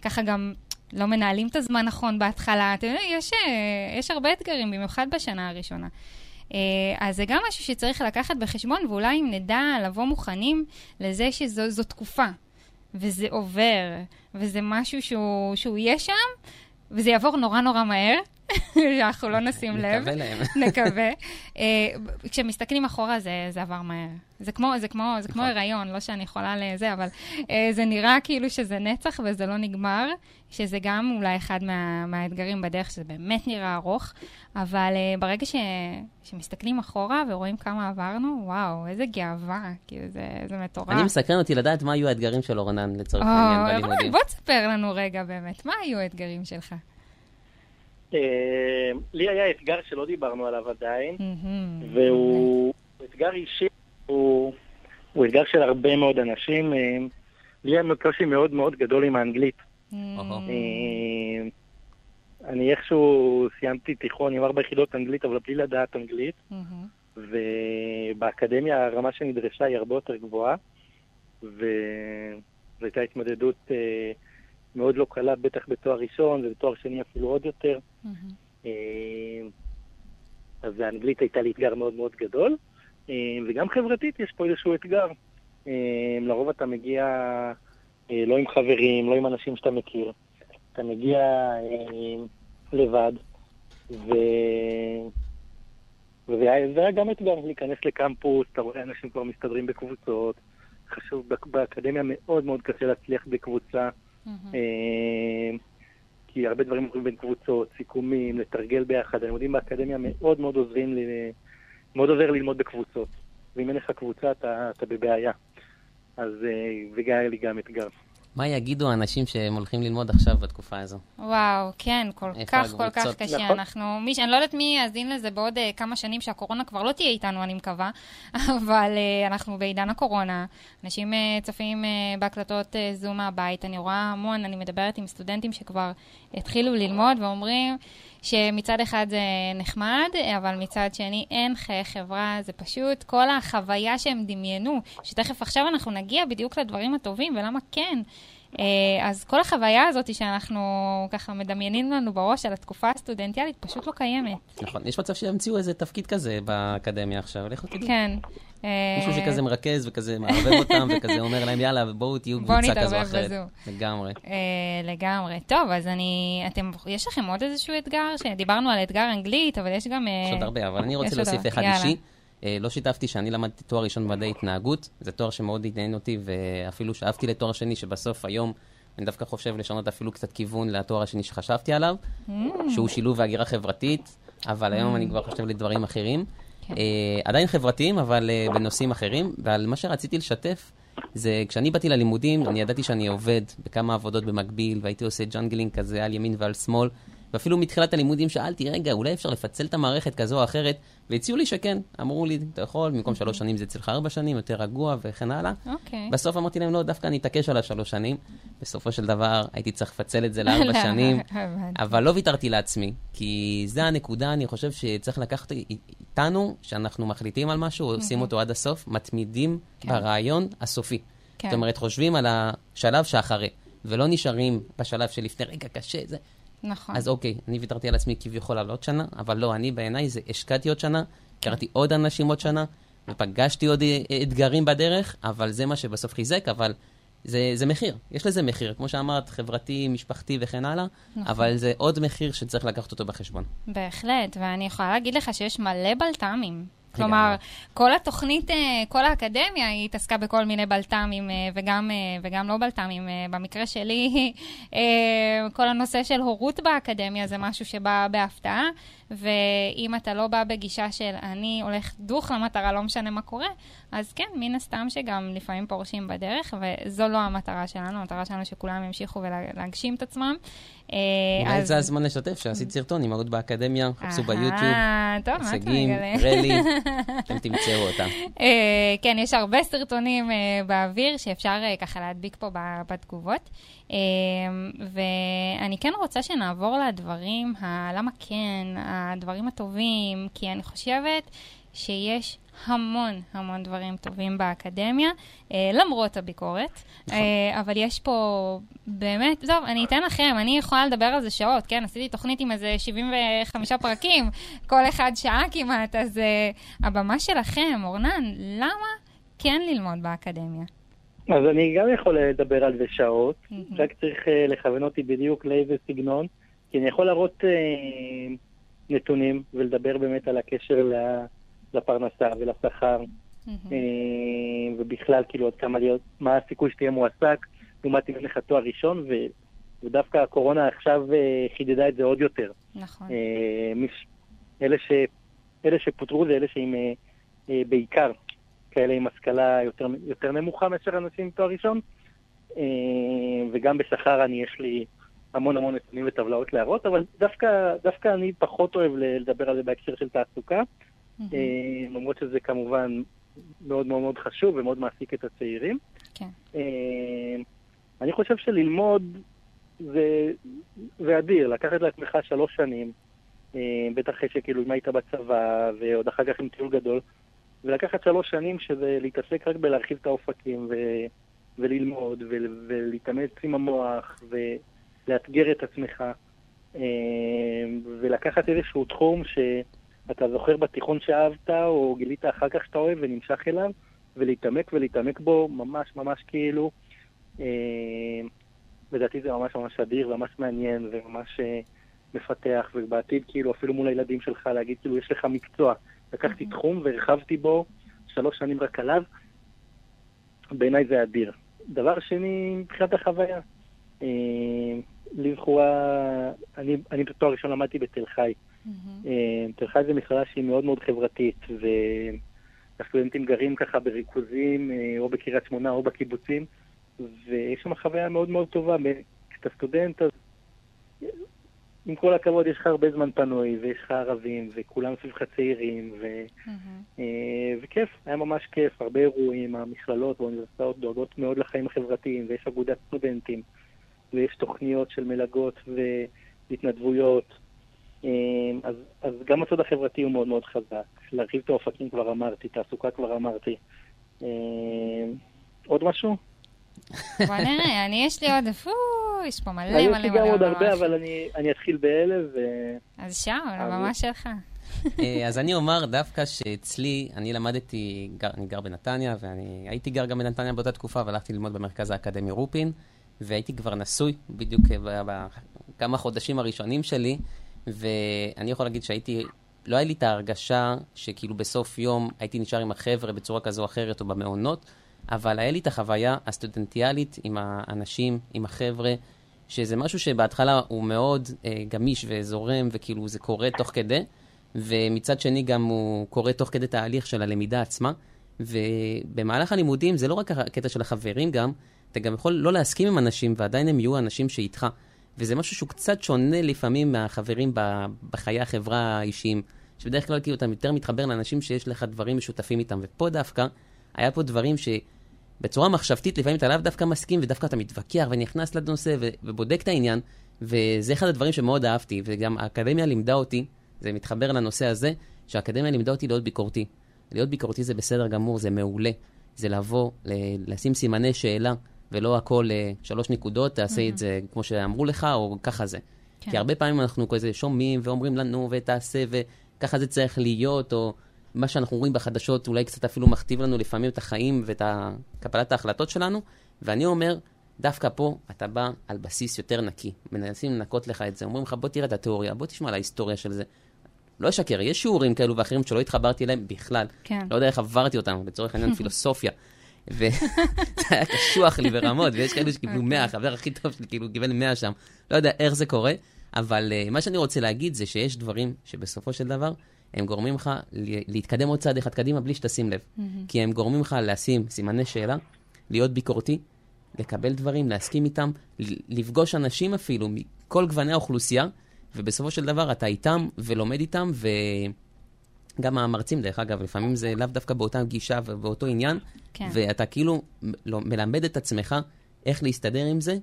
וככה גם לא מנהלים את הזמן נכון בהתחלה. אתם יודעים, יש, אה, יש הרבה אתגרים, במיוחד בשנה הראשונה. אה, אז זה גם משהו שצריך לקחת בחשבון, ואולי אם נדע לבוא מוכנים לזה שזו תקופה, וזה עובר, וזה משהו שהוא, שהוא יהיה שם, וזה יעבור נורא נורא מהר, שאנחנו לא נשים לב. נקווה להם. נקווה. אה, כשמסתכלים אחורה זה, זה עבר מהר. זה כמו, זה כמו, זה כמו נכון. הריון, לא שאני יכולה לזה, אבל אה, זה נראה כאילו שזה נצח וזה לא נגמר, שזה גם אולי אחד מה, מהאתגרים בדרך, שזה באמת נראה ארוך, אבל אה, ברגע ש, שמסתכלים אחורה ורואים כמה עברנו, וואו, איזה גאווה, כאילו זה, זה מטורף. אני מסקרן אותי לדעת מה היו האתגרים של אורנן לצורך העניין בלימודים. בוא תספר לנו רגע באמת, מה היו האתגרים שלך? אה, לי היה אתגר שלא דיברנו עליו עדיין. והוא אתגר אישי, הוא אתגר של הרבה מאוד אנשים. אה, לי היה קושי מאוד מאוד גדול עם האנגלית. אה, אני איכשהו סיימתי תיכון עם ארבע יחידות אנגלית, אבל בלי לדעת אנגלית, ובאקדמיה הרמה שנדרשה היא הרבה יותר גבוהה, וזו הייתה התמודדות אה, מאוד לא קלה, בטח בתואר ראשון, ובתואר שני אפילו עוד יותר. אה, אז האנגלית הייתה לי אתגר מאוד מאוד גדול, אה, וגם חברתית יש פה איזשהו אתגר. אה, לרוב אתה מגיע לא עם חברים, לא עם אנשים שאתה מכיר. אתה מגיע לבד, ו... וזה היה גם אתגר להיכנס לקמפוס, אתה רואה אנשים כבר מסתדרים בקבוצות. חשוב, באקדמיה מאוד מאוד קשה להצליח בקבוצה, אה, כי הרבה דברים עוברים בין קבוצות, סיכומים, לתרגל ביחד. הלימודים באקדמיה מאוד מאוד עוזרים לי, מאוד עוזר ללמוד בקבוצות. ואם אין לך קבוצה, אתה, אתה בבעיה. אז זה היה לי גם אתגר. מה יגידו האנשים שהם הולכים ללמוד עכשיו בתקופה הזו? וואו, כן, כל כך, כל כך קשה. נכון. אנחנו, מי, אני לא יודעת מי יאזין לזה בעוד uh, כמה שנים שהקורונה כבר לא תהיה איתנו, אני מקווה, אבל uh, אנחנו בעידן הקורונה. אנשים uh, צופים uh, בהקלטות uh, זום מהבית, אני רואה המון, אני מדברת עם סטודנטים שכבר התחילו ללמוד ואומרים שמצד אחד זה נחמד, אבל מצד שני אין חיי חברה, זה פשוט כל החוויה שהם דמיינו, שתכף עכשיו אנחנו נגיע בדיוק לדברים הטובים ולמה כן. אה, אז כל החוויה הזאת שאנחנו ככה מדמיינים לנו בראש על התקופה הסטודנטיאלית פשוט לא קיימת. נכון, יש מצב שימציאו איזה תפקיד כזה באקדמיה עכשיו, לכו תדעו. כן. מישהו אה, שכזה מרכז וכזה מערבב אותם וכזה אומר להם, יאללה, בואו תהיו קבוצה כזו או אחרת. נתערבב בזו. לגמרי. אה, לגמרי. טוב, אז אני, אתם, יש לכם עוד איזשהו אתגר? שדיברנו על אתגר אנגלית, אבל יש גם... יש עוד הרבה, אבל אני רוצה להוסיף אחד אישי. אה, לא שיתפתי שאני למדתי תואר ראשון במדעי התנהגות, זה תואר שמאוד עניין אותי, ואפילו שאפתי לתואר שני, שבסוף היום אני דווקא חושב לשנות אפילו קצת כיוון לתואר השני שחשבתי עליו, mm. שהוא שילוב והגירה חברתית, אבל mm. היום אני כבר חושב לדברים אחרים. כן. Uh, עדיין חברתיים, אבל uh, בנושאים אחרים. ועל מה שרציתי לשתף, זה כשאני באתי ללימודים, אני ידעתי שאני עובד בכמה עבודות במקביל, והייתי עושה juggling כזה על ימין ועל שמאל. ואפילו מתחילת הלימודים שאלתי, רגע, אולי אפשר לפצל את המערכת כזו או אחרת, והציעו לי שכן. אמרו לי, אתה יכול, במקום שלוש שנים זה אצלך ארבע שנים, יותר רגוע וכן הלאה. אוקיי. בסוף אמרתי להם, לא, דווקא אני אתעקש על השלוש שנים. בסופו של דבר הייתי צריך לפצל את זה לארבע שנים, אבל לא ויתרתי לעצמי, כי זה הנקודה, אני חושב שצריך לקחת איתנו, שאנחנו מחליטים על משהו, עושים אותו עד הסוף, מתמידים כן. ברעיון הסופי. כן. זאת אומרת, חושבים על השלב שאחרי, ולא נשארים בשלב שלפני, רגע, קשה, זה... נכון. אז אוקיי, אני ויתרתי על עצמי כביכול על עוד שנה, אבל לא, אני בעיניי זה השקעתי עוד שנה, הכרתי עוד אנשים עוד שנה, ופגשתי עוד אה, אתגרים בדרך, אבל זה מה שבסוף חיזק, אבל זה, זה מחיר, יש לזה מחיר, כמו שאמרת, חברתי, משפחתי וכן הלאה, נכון. אבל זה עוד מחיר שצריך לקחת אותו בחשבון. בהחלט, ואני יכולה להגיד לך שיש מלא בלת"מים כלומר, כל התוכנית, אה, כל האקדמיה, היא התעסקה בכל מיני בלת"מים אה, וגם, אה, וגם לא בלת"מים. במקרה שלי, כל הנושא של הורות באקדמיה זה משהו שבא בהפתעה, ואם אתה לא בא בגישה של אני הולך דוך למטרה, לא משנה מה קורה, אז כן, מן הסתם שגם לפעמים פורשים בדרך, וזו לא המטרה שלנו, המטרה שלנו שכולם ימשיכו ולהגשים את עצמם. אולי זה הזמן לשתף, שעשית סרטון עם עוד באקדמיה, חפשו ביוטיוב, מגלה? רלי, אתם תמצאו אותם. אה, כן, יש הרבה סרטונים אה, באוויר שאפשר אה, ככה להדביק פה בתגובות. ואני כן רוצה שנעבור לדברים, למה כן, הדברים הטובים, כי אני חושבת שיש המון המון דברים טובים באקדמיה, אה, למרות הביקורת. נכון. אה, אבל יש פה באמת, טוב, אני אתן לכם, אני יכולה לדבר על זה שעות, כן? עשיתי תוכנית עם איזה 75 פרקים, כל אחד שעה כמעט, אז אה, הבמה שלכם, אורנן, למה כן ללמוד באקדמיה? אז אני גם יכול לדבר על זה שעות, mm-hmm. רק צריך uh, לכוון אותי בדיוק לאיזה סגנון, כי אני יכול להראות uh, נתונים ולדבר באמת על הקשר. לפרנסה ולשכר, mm-hmm. ובכלל, כאילו, עד כמה להיות, מה הסיכוי שתהיה מועסק, לעומת אם אין לך תואר ראשון, ו, ודווקא הקורונה עכשיו אה, חידדה את זה עוד יותר. נכון. מש, אלה, ש, אלה שפוטרו זה אלה שהם בעיקר כאלה עם השכלה יותר, יותר נמוכה מאשר אנשים עם תואר ראשון, וגם בשכר אני, יש לי המון המון נתונים וטבלאות להראות, אבל דווקא, דווקא אני פחות אוהב לדבר על זה בהקשר של תעסוקה. אה, למרות שזה כמובן מאוד מאוד מאוד חשוב ומאוד מעסיק את הצעירים. כן. אה, אני חושב שללמוד זה, זה אדיר, לקחת לעצמך שלוש שנים, אה, בטח שכאילו אם היית בצבא, ועוד אחר כך עם טיול גדול, ולקחת שלוש שנים שזה להתעסק רק בלהרחיב את האופקים ו, וללמוד ו, ולהתאמץ עם המוח ולאתגר את עצמך אה, ולקחת איזשהו תחום שאתה זוכר בתיכון שאהבת או גילית אחר כך שאתה אוהב ונמשך אליו ולהתעמק ולהתעמק בו ממש ממש כאילו אה, לדעתי זה ממש ממש אדיר וממש מעניין וממש מפתח ובעתיד כאילו אפילו מול הילדים שלך להגיד כאילו יש לך מקצוע לקחתי תחום והרחבתי בו שלוש שנים רק עליו, בעיניי זה אדיר. דבר שני, מבחינת החוויה, אה, לכאורה, אני, אני בתואר ראשון למדתי בתל חי. אה, תל חי זה מכללה שהיא מאוד מאוד חברתית, והסטודנטים גרים ככה בריכוזים, אה, או בקריית שמונה או בקיבוצים, ויש שם חוויה מאוד מאוד טובה. כשאתה סטודנט, אז עם כל הכבוד, יש לך הרבה זמן פנוי, ויש לך ערבים, וכולם סביבך צעירים, ו... mm-hmm. וכיף, היה ממש כיף, הרבה אירועים, המכללות והאוניברסיטאות דואגות מאוד לחיים החברתיים, ויש אגודת סטודנטים, ויש תוכניות של מלגות והתנדבויות. אה, אז, אז גם הצד החברתי הוא מאוד מאוד חזק. להרחיב את האופקים כבר אמרתי, תעסוקה כבר אמרתי. עוד משהו? בוא נראה, אני יש לי עוד, פו, יש פה מלא מלא מלא. יש לי גם עוד הרבה, אבל אני אתחיל באלה ו... אז שאול, הבמה שלך. אה, אז אני אומר דווקא שאצלי, אני למדתי, אני גר בנתניה, ואני הייתי גר גם בנתניה באותה תקופה, והלכתי ללמוד במרכז האקדמי רופין, והייתי כבר נשוי בדיוק בכמה חודשים הראשונים שלי, ואני יכול להגיד שהייתי, לא היה לי את ההרגשה שכאילו בסוף יום הייתי נשאר עם החבר'ה בצורה כזו או אחרת, או במעונות. אבל היה לי את החוויה הסטודנטיאלית עם האנשים, עם החבר'ה, שזה משהו שבהתחלה הוא מאוד אה, גמיש וזורם, וכאילו זה קורה תוך כדי, ומצד שני גם הוא קורה תוך כדי תהליך של הלמידה עצמה. ובמהלך הלימודים זה לא רק הקטע של החברים גם, אתה גם יכול לא להסכים עם אנשים, ועדיין הם יהיו אנשים שאיתך. וזה משהו שהוא קצת שונה לפעמים מהחברים בחיי החברה האישיים, שבדרך כלל כאילו אתה יותר מתחבר לאנשים שיש לך דברים משותפים איתם. ופה דווקא, היה פה דברים ש... בצורה מחשבתית, לפעמים אתה לאו דווקא מסכים, ודווקא אתה מתווכח ונכנס לנושא ו- ובודק את העניין, וזה אחד הדברים שמאוד אהבתי, וגם האקדמיה לימדה אותי, זה מתחבר לנושא הזה, שהאקדמיה לימדה אותי להיות ביקורתי. להיות ביקורתי זה בסדר גמור, זה מעולה. זה לבוא, ל- לשים סימני שאלה, ולא הכל uh, שלוש נקודות, תעשה mm-hmm. את זה כמו שאמרו לך, או ככה זה. כן. כי הרבה פעמים אנחנו כזה שומעים ואומרים לנו, ותעשה, וככה זה צריך להיות, או מה שאנחנו רואים בחדשות אולי קצת אפילו מכתיב לנו לפעמים את החיים ואת קבלת ההחלטות שלנו, ואני אומר, דווקא פה אתה בא על בסיס יותר נקי, מנסים לנקות לך את זה, אומרים לך בוא תראה את התיאוריה, בוא תשמע על ההיסטוריה של זה. לא אשקר, יש שיעורים כאלו ואחרים שלא התחברתי אליהם בכלל. כן. לא יודע איך עברתי אותם, לצורך העניין פילוסופיה. וזה היה קשוח לי ברמות, ויש כאלו שקיבלו 100, אוקיי. החבר הכי טוב שלי כאילו קיבל 100 שם. לא יודע איך זה קורה, אבל uh, מה שאני רוצה להגיד זה שיש דברים שבסופו של דבר, הם גורמים לך להתקדם עוד צעד אחד קדימה בלי שתשים לב. Mm-hmm. כי הם גורמים לך לשים סימני שאלה, להיות ביקורתי, לקבל דברים, להסכים איתם, לפגוש אנשים אפילו מכל גווני האוכלוסייה, ובסופו של דבר אתה איתם ולומד איתם, וגם המרצים, דרך אגב, לפעמים זה לאו דווקא באותה גישה ובאותו עניין, כן. ואתה כאילו לא, מלמד את עצמך איך להסתדר עם זה,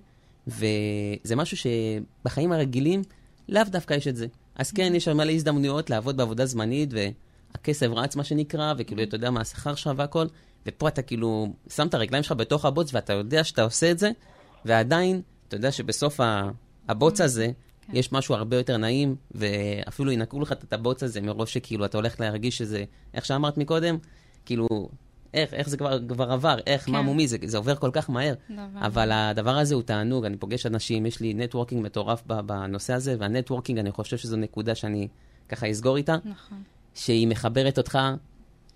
וזה משהו שבחיים הרגילים לאו דווקא יש את זה. אז כן, יש מלא הזדמנויות לעבוד בעבודה זמנית, והכסף רץ, מה שנקרא, וכאילו, אתה יודע מה השכר שלך והכל, ופה אתה כאילו שם את הרגליים שלך בתוך הבוץ, ואתה יודע שאתה עושה את זה, ועדיין, אתה יודע שבסוף הבוץ הזה, כן. יש משהו הרבה יותר נעים, ואפילו ינקו לך את הבוץ הזה מראש שכאילו אתה הולך להרגיש שזה, איך שאמרת מקודם, כאילו, איך, איך זה כבר, כבר עבר, איך, כן. מה מומי, זה, זה עובר כל כך מהר. דבר. אבל הדבר הזה הוא תענוג, אני פוגש אנשים, יש לי networking מטורף בנושא הזה, וה networking, אני חושב שזו נקודה שאני ככה אסגור איתה. נכון. שהיא מחברת אותך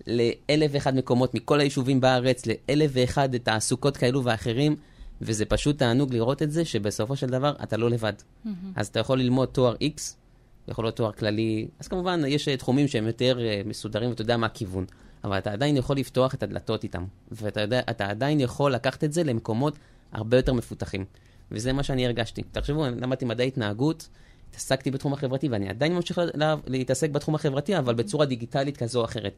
לאלף ואחד מקומות מכל היישובים בארץ, לאלף ואחד תעסוקות כאלו ואחרים, וזה פשוט תענוג לראות את זה, שבסופו של דבר אתה לא לבד. Mm-hmm. אז אתה יכול ללמוד תואר X, יכול להיות תואר כללי, אז כמובן יש תחומים שהם יותר uh, מסודרים ואתה יודע מה הכיוון. אבל אתה עדיין יכול לפתוח את הדלתות איתם, ואתה יודע, אתה עדיין יכול לקחת את זה למקומות הרבה יותר מפותחים. וזה מה שאני הרגשתי. תחשבו, למדתי מדעי התנהגות, התעסקתי בתחום החברתי, ואני עדיין ממשיך לה, להתעסק בתחום החברתי, אבל בצורה דיגיטלית כזו או אחרת.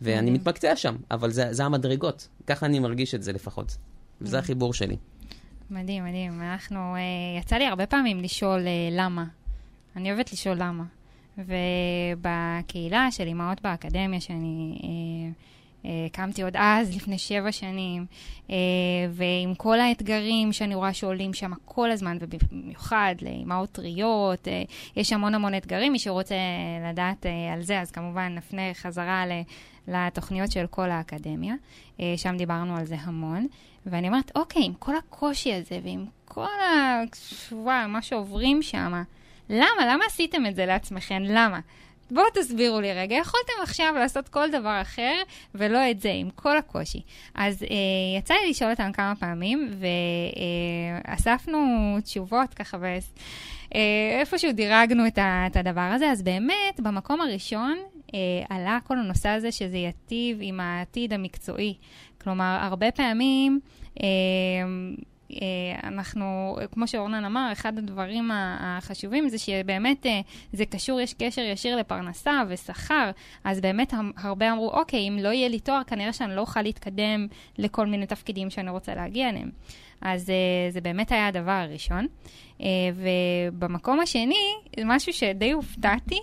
ואני מתמקצע שם, אבל זה, זה המדרגות. ככה אני מרגיש את זה לפחות. וזה החיבור שלי. מדהים, מדהים. אנחנו, אה, יצא לי הרבה פעמים לשאול אה, למה. אני אוהבת לשאול למה. ובקהילה של אימהות באקדמיה, שאני אה, אה, עוד אז, לפני שבע שנים, אה, ועם כל האתגרים שאני רואה שעולים שם כל הזמן, ובמיוחד לאימהות טריות, אה, יש המון המון אתגרים. מי שרוצה לדעת אה, על זה, אז כמובן נפנה חזרה ל... לתוכניות של כל האקדמיה, אה, שם דיברנו על זה המון. ואני אומרת, אוקיי, עם כל הקושי הזה ועם כל ה... וואו, מה שעוברים שם, למה? למה עשיתם את זה לעצמכם? למה? בואו תסבירו לי רגע, יכולתם עכשיו לעשות כל דבר אחר, ולא את זה, עם כל הקושי. אז אה, יצא לי לשאול אותם כמה פעמים, ואספנו אה, תשובות ככה, ואיפשהו אה, דירגנו את, ה, את הדבר הזה, אז באמת, במקום הראשון אה, עלה כל הנושא הזה שזה ייטיב עם העתיד המקצועי. כלומר, הרבה פעמים... אה, אנחנו, כמו שאורנן אמר, אחד הדברים החשובים זה שבאמת אה, זה קשור, יש קשר ישיר לפרנסה ושכר, אז באמת הרבה אמרו, אוקיי, אם לא יהיה לי תואר, כנראה שאני לא אוכל להתקדם לכל מיני תפקידים שאני רוצה להגיע אליהם. אז אה, זה באמת היה הדבר הראשון. ובמקום השני, משהו שדי הופתעתי,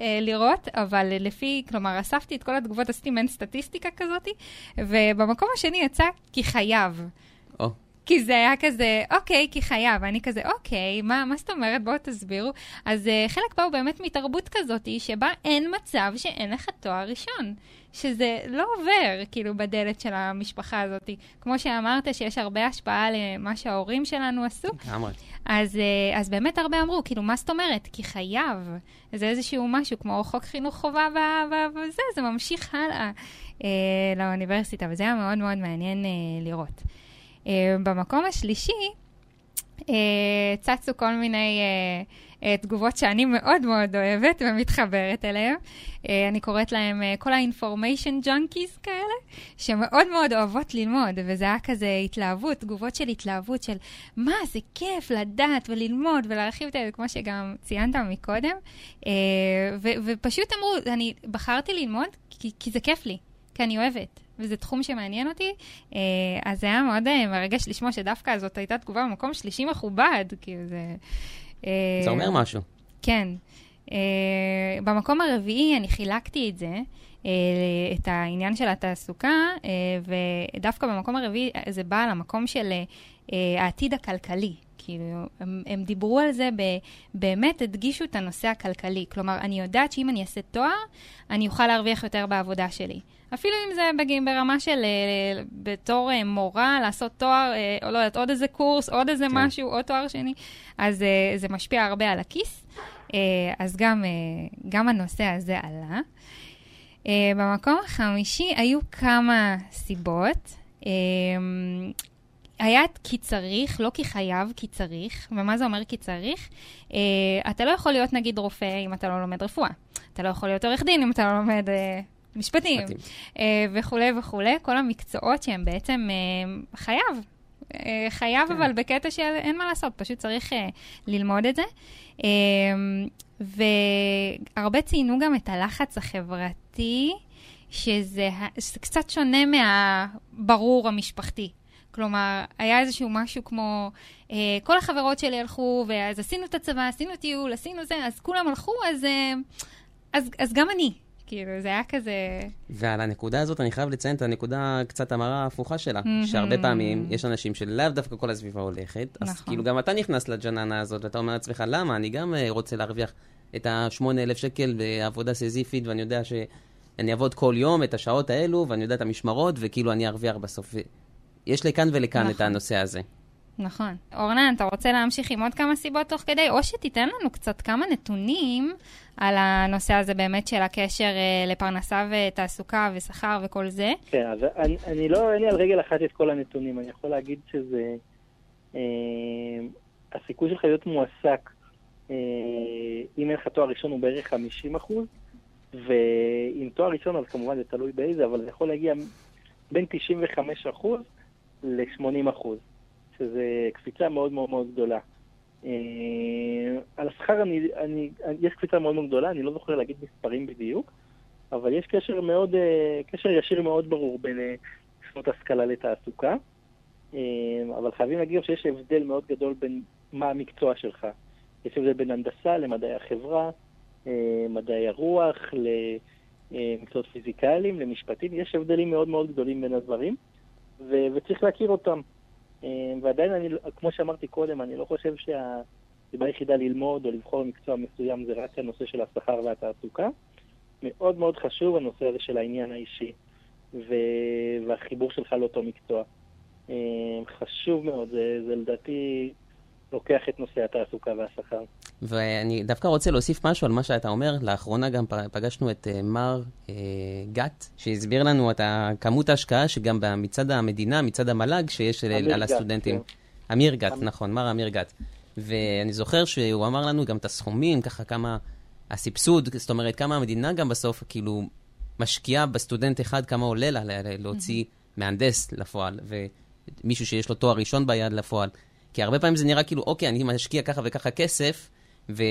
לראות, אבל לפי, כלומר, אספתי את כל התגובות, עשיתי מעין סטטיסטיקה כזאת, ובמקום השני יצא כי חייב. Oh. כי זה היה כזה, אוקיי, כי חייב. ואני כזה, אוקיי, מה, מה זאת אומרת? בואו תסבירו. אז uh, חלק באו באמת מתרבות כזאת, שבה אין מצב שאין לך תואר ראשון. שזה לא עובר, כאילו, בדלת של המשפחה הזאת. כמו שאמרת, שיש הרבה השפעה למה שההורים שלנו עשו. לגמרי. אז, uh, אז באמת הרבה אמרו, כאילו, מה זאת אומרת? כי חייב. זה איזשהו משהו, כמו חוק חינוך חובה וזה, זה ממשיך הלאה uh, לאוניברסיטה, וזה היה מאוד מאוד מעניין uh, לראות. אה, במקום השלישי, אה, צצו כל מיני אה, תגובות שאני מאוד מאוד אוהבת ומתחברת אליהן. אני קוראת להם כל ה-information junkies כאלה, שמאוד מאוד אוהבות ללמוד, וזה היה כזה התלהבות, תגובות של התלהבות של מה, זה כיף לדעת וללמוד ולהרחיב את זה, כמו שגם ציינת מקודם. ופשוט אמרו, אני בחרתי ללמוד כי, כי זה כיף לי, כי אני אוהבת. וזה תחום שמעניין אותי, אה, אז זה היה מאוד אה, מרגש לשמוע שדווקא זאת הייתה תגובה במקום שלישי מכובד, כאילו זה... אה, זה אומר משהו. כן. במקום הרביעי אני חילקתי את זה, את העניין של התעסוקה, ודווקא במקום הרביעי זה בא למקום של העתיד הכלכלי. כאילו, הם, הם דיברו על זה, ב, באמת הדגישו את הנושא הכלכלי. כלומר, אני יודעת שאם אני אעשה תואר, אני אוכל להרוויח יותר בעבודה שלי. אפילו אם זה ברמה של אה, בתור אה, מורה, לעשות תואר, אה, או לא יודעת, עוד איזה קורס, עוד איזה כן. משהו, עוד תואר שני, אז זה משפיע הרבה על הכיס. אז גם, גם הנושא הזה עלה. במקום החמישי היו כמה סיבות. היה כי צריך, לא כי חייב, כי צריך. ומה זה אומר כי צריך? Uh, אתה לא יכול להיות נגיד רופא אם אתה לא לומד רפואה. אתה לא יכול להיות עורך דין אם אתה לא לומד uh, משפטים, אה, וכולי וכולי, כל המקצועות שהם בעצם אה, חייב. אה, חייב, כן. אבל בקטע של אין מה לעשות, פשוט צריך אה, ללמוד את זה. אה, והרבה ציינו גם את הלחץ החברתי, שזה, שזה קצת שונה מהברור המשפחתי. כלומר, היה איזשהו משהו כמו, אה, כל החברות שלי הלכו, ואז עשינו את הצבא, עשינו טיול, עשינו זה, אז כולם הלכו, אז, אה, אז, אז גם אני. כאילו, זה היה כזה... ועל הנקודה הזאת אני חייב לציין את הנקודה קצת המרה ההפוכה שלה, mm-hmm. שהרבה פעמים יש אנשים שלאו דווקא כל הסביבה הולכת, נכון. אז כאילו גם אתה נכנס לג'ננה הזאת, ואתה אומר לעצמך, למה? אני גם אה, רוצה להרוויח את ה-8,000 שקל בעבודה סזיפית, ואני יודע שאני אעבוד כל יום את השעות האלו, ואני יודע את המשמרות, וכאילו אני ארוויח בסוף. יש לכאן ולכאן נכון. את הנושא הזה. נכון. אורנן, אתה רוצה להמשיך עם עוד כמה סיבות תוך כדי, או שתיתן לנו קצת כמה נתונים על הנושא הזה באמת של הקשר אה, לפרנסה ותעסוקה ושכר וכל זה? כן, אז אני, אני לא, אין לי על רגל אחת את כל הנתונים. אני יכול להגיד שזה... אה, הסיכוי שלך להיות מועסק, אה, אם אין לך תואר ראשון, הוא בערך 50 אחוז, ועם תואר ראשון, אז כמובן זה תלוי באיזה, אבל זה יכול להגיע בין 95 אחוז ל-80 אחוז. שזה קפיצה מאוד מאוד מאוד גדולה. Uh, על השכר אני, אני, יש קפיצה מאוד מאוד גדולה, אני לא זוכר להגיד מספרים בדיוק, אבל יש קשר מאוד, uh, קשר ישיר מאוד ברור בין שנות השכלה לתעסוקה. אבל חייבים להגיד שיש הבדל מאוד גדול בין מה המקצוע שלך. יש הבדל בין הנדסה למדעי החברה, מדעי הרוח, למקצועות פיזיקליים, למשפטים. יש הבדלים מאוד מאוד גדולים בין הדברים, ו- וצריך להכיר אותם. ועדיין, אני, כמו שאמרתי קודם, אני לא חושב שהסיבה היחידה ללמוד או לבחור מקצוע מסוים זה רק הנושא של השכר והתעסוקה. מאוד מאוד חשוב הנושא הזה של העניין האישי ו- והחיבור שלך לאותו מקצוע. חשוב מאוד, זה, זה לדעתי לוקח את נושא התעסוקה והשכר. ואני דווקא רוצה להוסיף משהו על מה שאתה אומר. לאחרונה גם פגשנו את uh, מר uh, גת, שהסביר לנו את כמות ההשקעה שגם מצד המדינה, מצד המל"ג, שיש על הסטודנטים. כן. אמיר גת, אמ... נכון, מר אמיר גת. ואני זוכר שהוא אמר לנו גם את הסכומים, ככה כמה הסבסוד, זאת אומרת, כמה המדינה גם בסוף כאילו משקיעה בסטודנט אחד, כמה עולה לה להוציא מהנדס לפועל, ומישהו שיש לו תואר ראשון ביד לפועל. כי הרבה פעמים זה נראה כאילו, אוקיי, אני משקיע ככה וככה כסף, ו...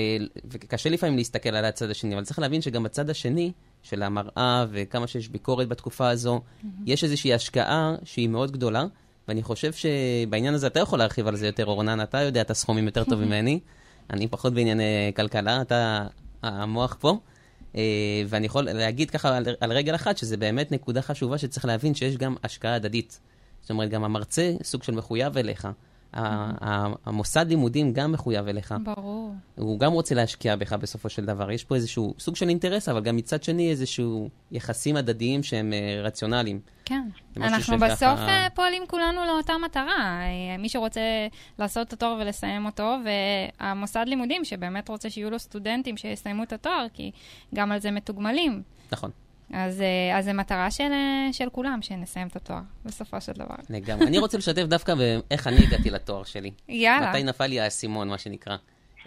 וקשה לפעמים להסתכל על הצד השני, אבל צריך להבין שגם בצד השני של המראה וכמה שיש ביקורת בתקופה הזו, mm-hmm. יש איזושהי השקעה שהיא מאוד גדולה, ואני חושב שבעניין הזה אתה יכול להרחיב על זה יותר, אורנן, אתה יודע את הסכומים יותר טוב ממני, אני פחות בענייני כלכלה, אתה המוח פה. Uh, ואני יכול להגיד ככה על, על רגל אחת, שזה באמת נקודה חשובה שצריך להבין שיש גם השקעה הדדית. זאת אומרת, גם המרצה סוג של מחויב אליך. המוסד לימודים גם מחויב אליך. ברור. הוא גם רוצה להשקיע בך בסופו של דבר. יש פה איזשהו סוג של אינטרס, אבל גם מצד שני איזשהו יחסים הדדיים שהם אה, רציונליים. כן. אנחנו בסוף ככה... פועלים כולנו לאותה מטרה. אה, מי שרוצה לעשות את התואר ולסיים אותו, והמוסד לימודים שבאמת רוצה שיהיו לו סטודנטים שיסיימו את התואר, כי גם על זה מתוגמלים. נכון. אז, אה, אז זו מטרה של, אה, של כולם, שנסיים את התואר, בסופו של דבר. לגמרי. אני רוצה לשתף דווקא באיך אני הגעתי לתואר שלי. יאללה. מתי נפל לי האסימון, מה שנקרא.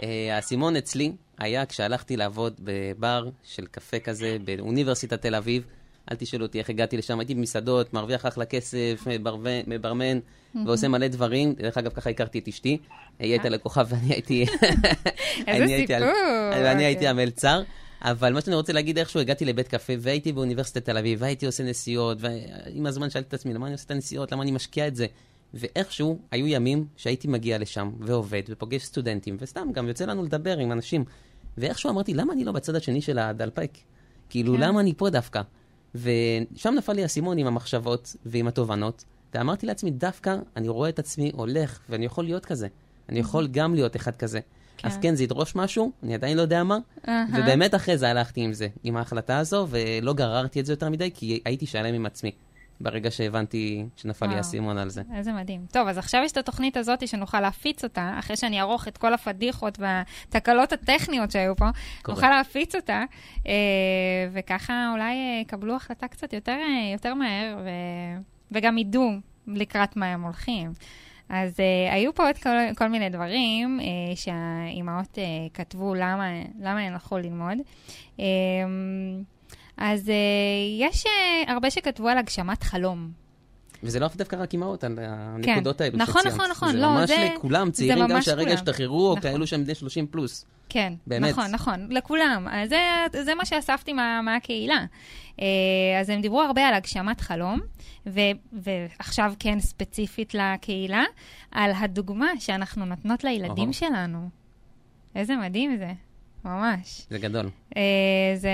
אה, האסימון אצלי היה כשהלכתי לעבוד בבר של קפה כזה באוניברסיטת תל אביב. אל תשאלו אותי איך הגעתי לשם, הייתי במסעדות, מרוויח אחלה כסף, מברמן, ועושה מלא דברים. דרך אגב, ככה הכרתי את אשתי. היא הייתה לקוחה ואני הייתי... איזה סיפור. ואני הייתי המלצר. אבל מה שאני רוצה להגיד, איכשהו הגעתי לבית קפה והייתי באוניברסיטת תל אביב, והייתי עושה נסיעות, ועם הזמן שאלתי את עצמי, למה אני עושה את הנסיעות, למה אני משקיע את זה? ואיכשהו היו ימים שהייתי מגיע לשם ועובד ופוגש סטודנטים, וסתם גם יוצא לנו לדבר עם אנשים. ואיכשהו אמרתי, למה אני לא בצד השני של הדלפק? כאילו, כן. למה אני פה דווקא? ושם נפל לי האסימון עם המחשבות ועם התובנות, ואמרתי לעצמי, דווקא אני רואה את עצמי הולך, ואני יכול להיות כזה. אני יכול גם להיות אחד כזה. כן. אז כן, זה ידרוש משהו, אני עדיין לא יודע מה. Uh-huh. ובאמת אחרי זה הלכתי עם זה, עם ההחלטה הזו, ולא גררתי את זה יותר מדי, כי הייתי שלם עם עצמי. ברגע שהבנתי שנפל לי האסימון על זה. איזה מדהים. טוב, אז עכשיו יש את התוכנית הזאת שנוכל להפיץ אותה, אחרי שאני אערוך את כל הפדיחות והתקלות הטכניות שהיו פה, קורה. נוכל להפיץ אותה, אה, וככה אולי יקבלו החלטה קצת יותר, אה, יותר מהר, ו... וגם ידעו לקראת מה הם הולכים. אז uh, היו פה עוד כל, כל מיני דברים uh, שהאימהות uh, כתבו למה, למה הן הלכו ללמוד. Uh, אז uh, יש uh, הרבה שכתבו על הגשמת חלום. וזה לא דווקא רק אימהות, על הנקודות כן. האלו נכון, שציינת. נכון, נכון, זה לא, ממש זה... לכולם, צעירים גם שהרגע השתחררו, או נכון. כאלו שהם בני 30 פלוס. כן, באמת. נכון, נכון, לכולם. זה, זה מה שאספתי מה, מהקהילה. אז הם דיברו הרבה על הגשמת חלום, ו, ועכשיו כן ספציפית לקהילה, על הדוגמה שאנחנו נותנות לילדים oh. שלנו. איזה מדהים זה, ממש. זה גדול. Uh, זה,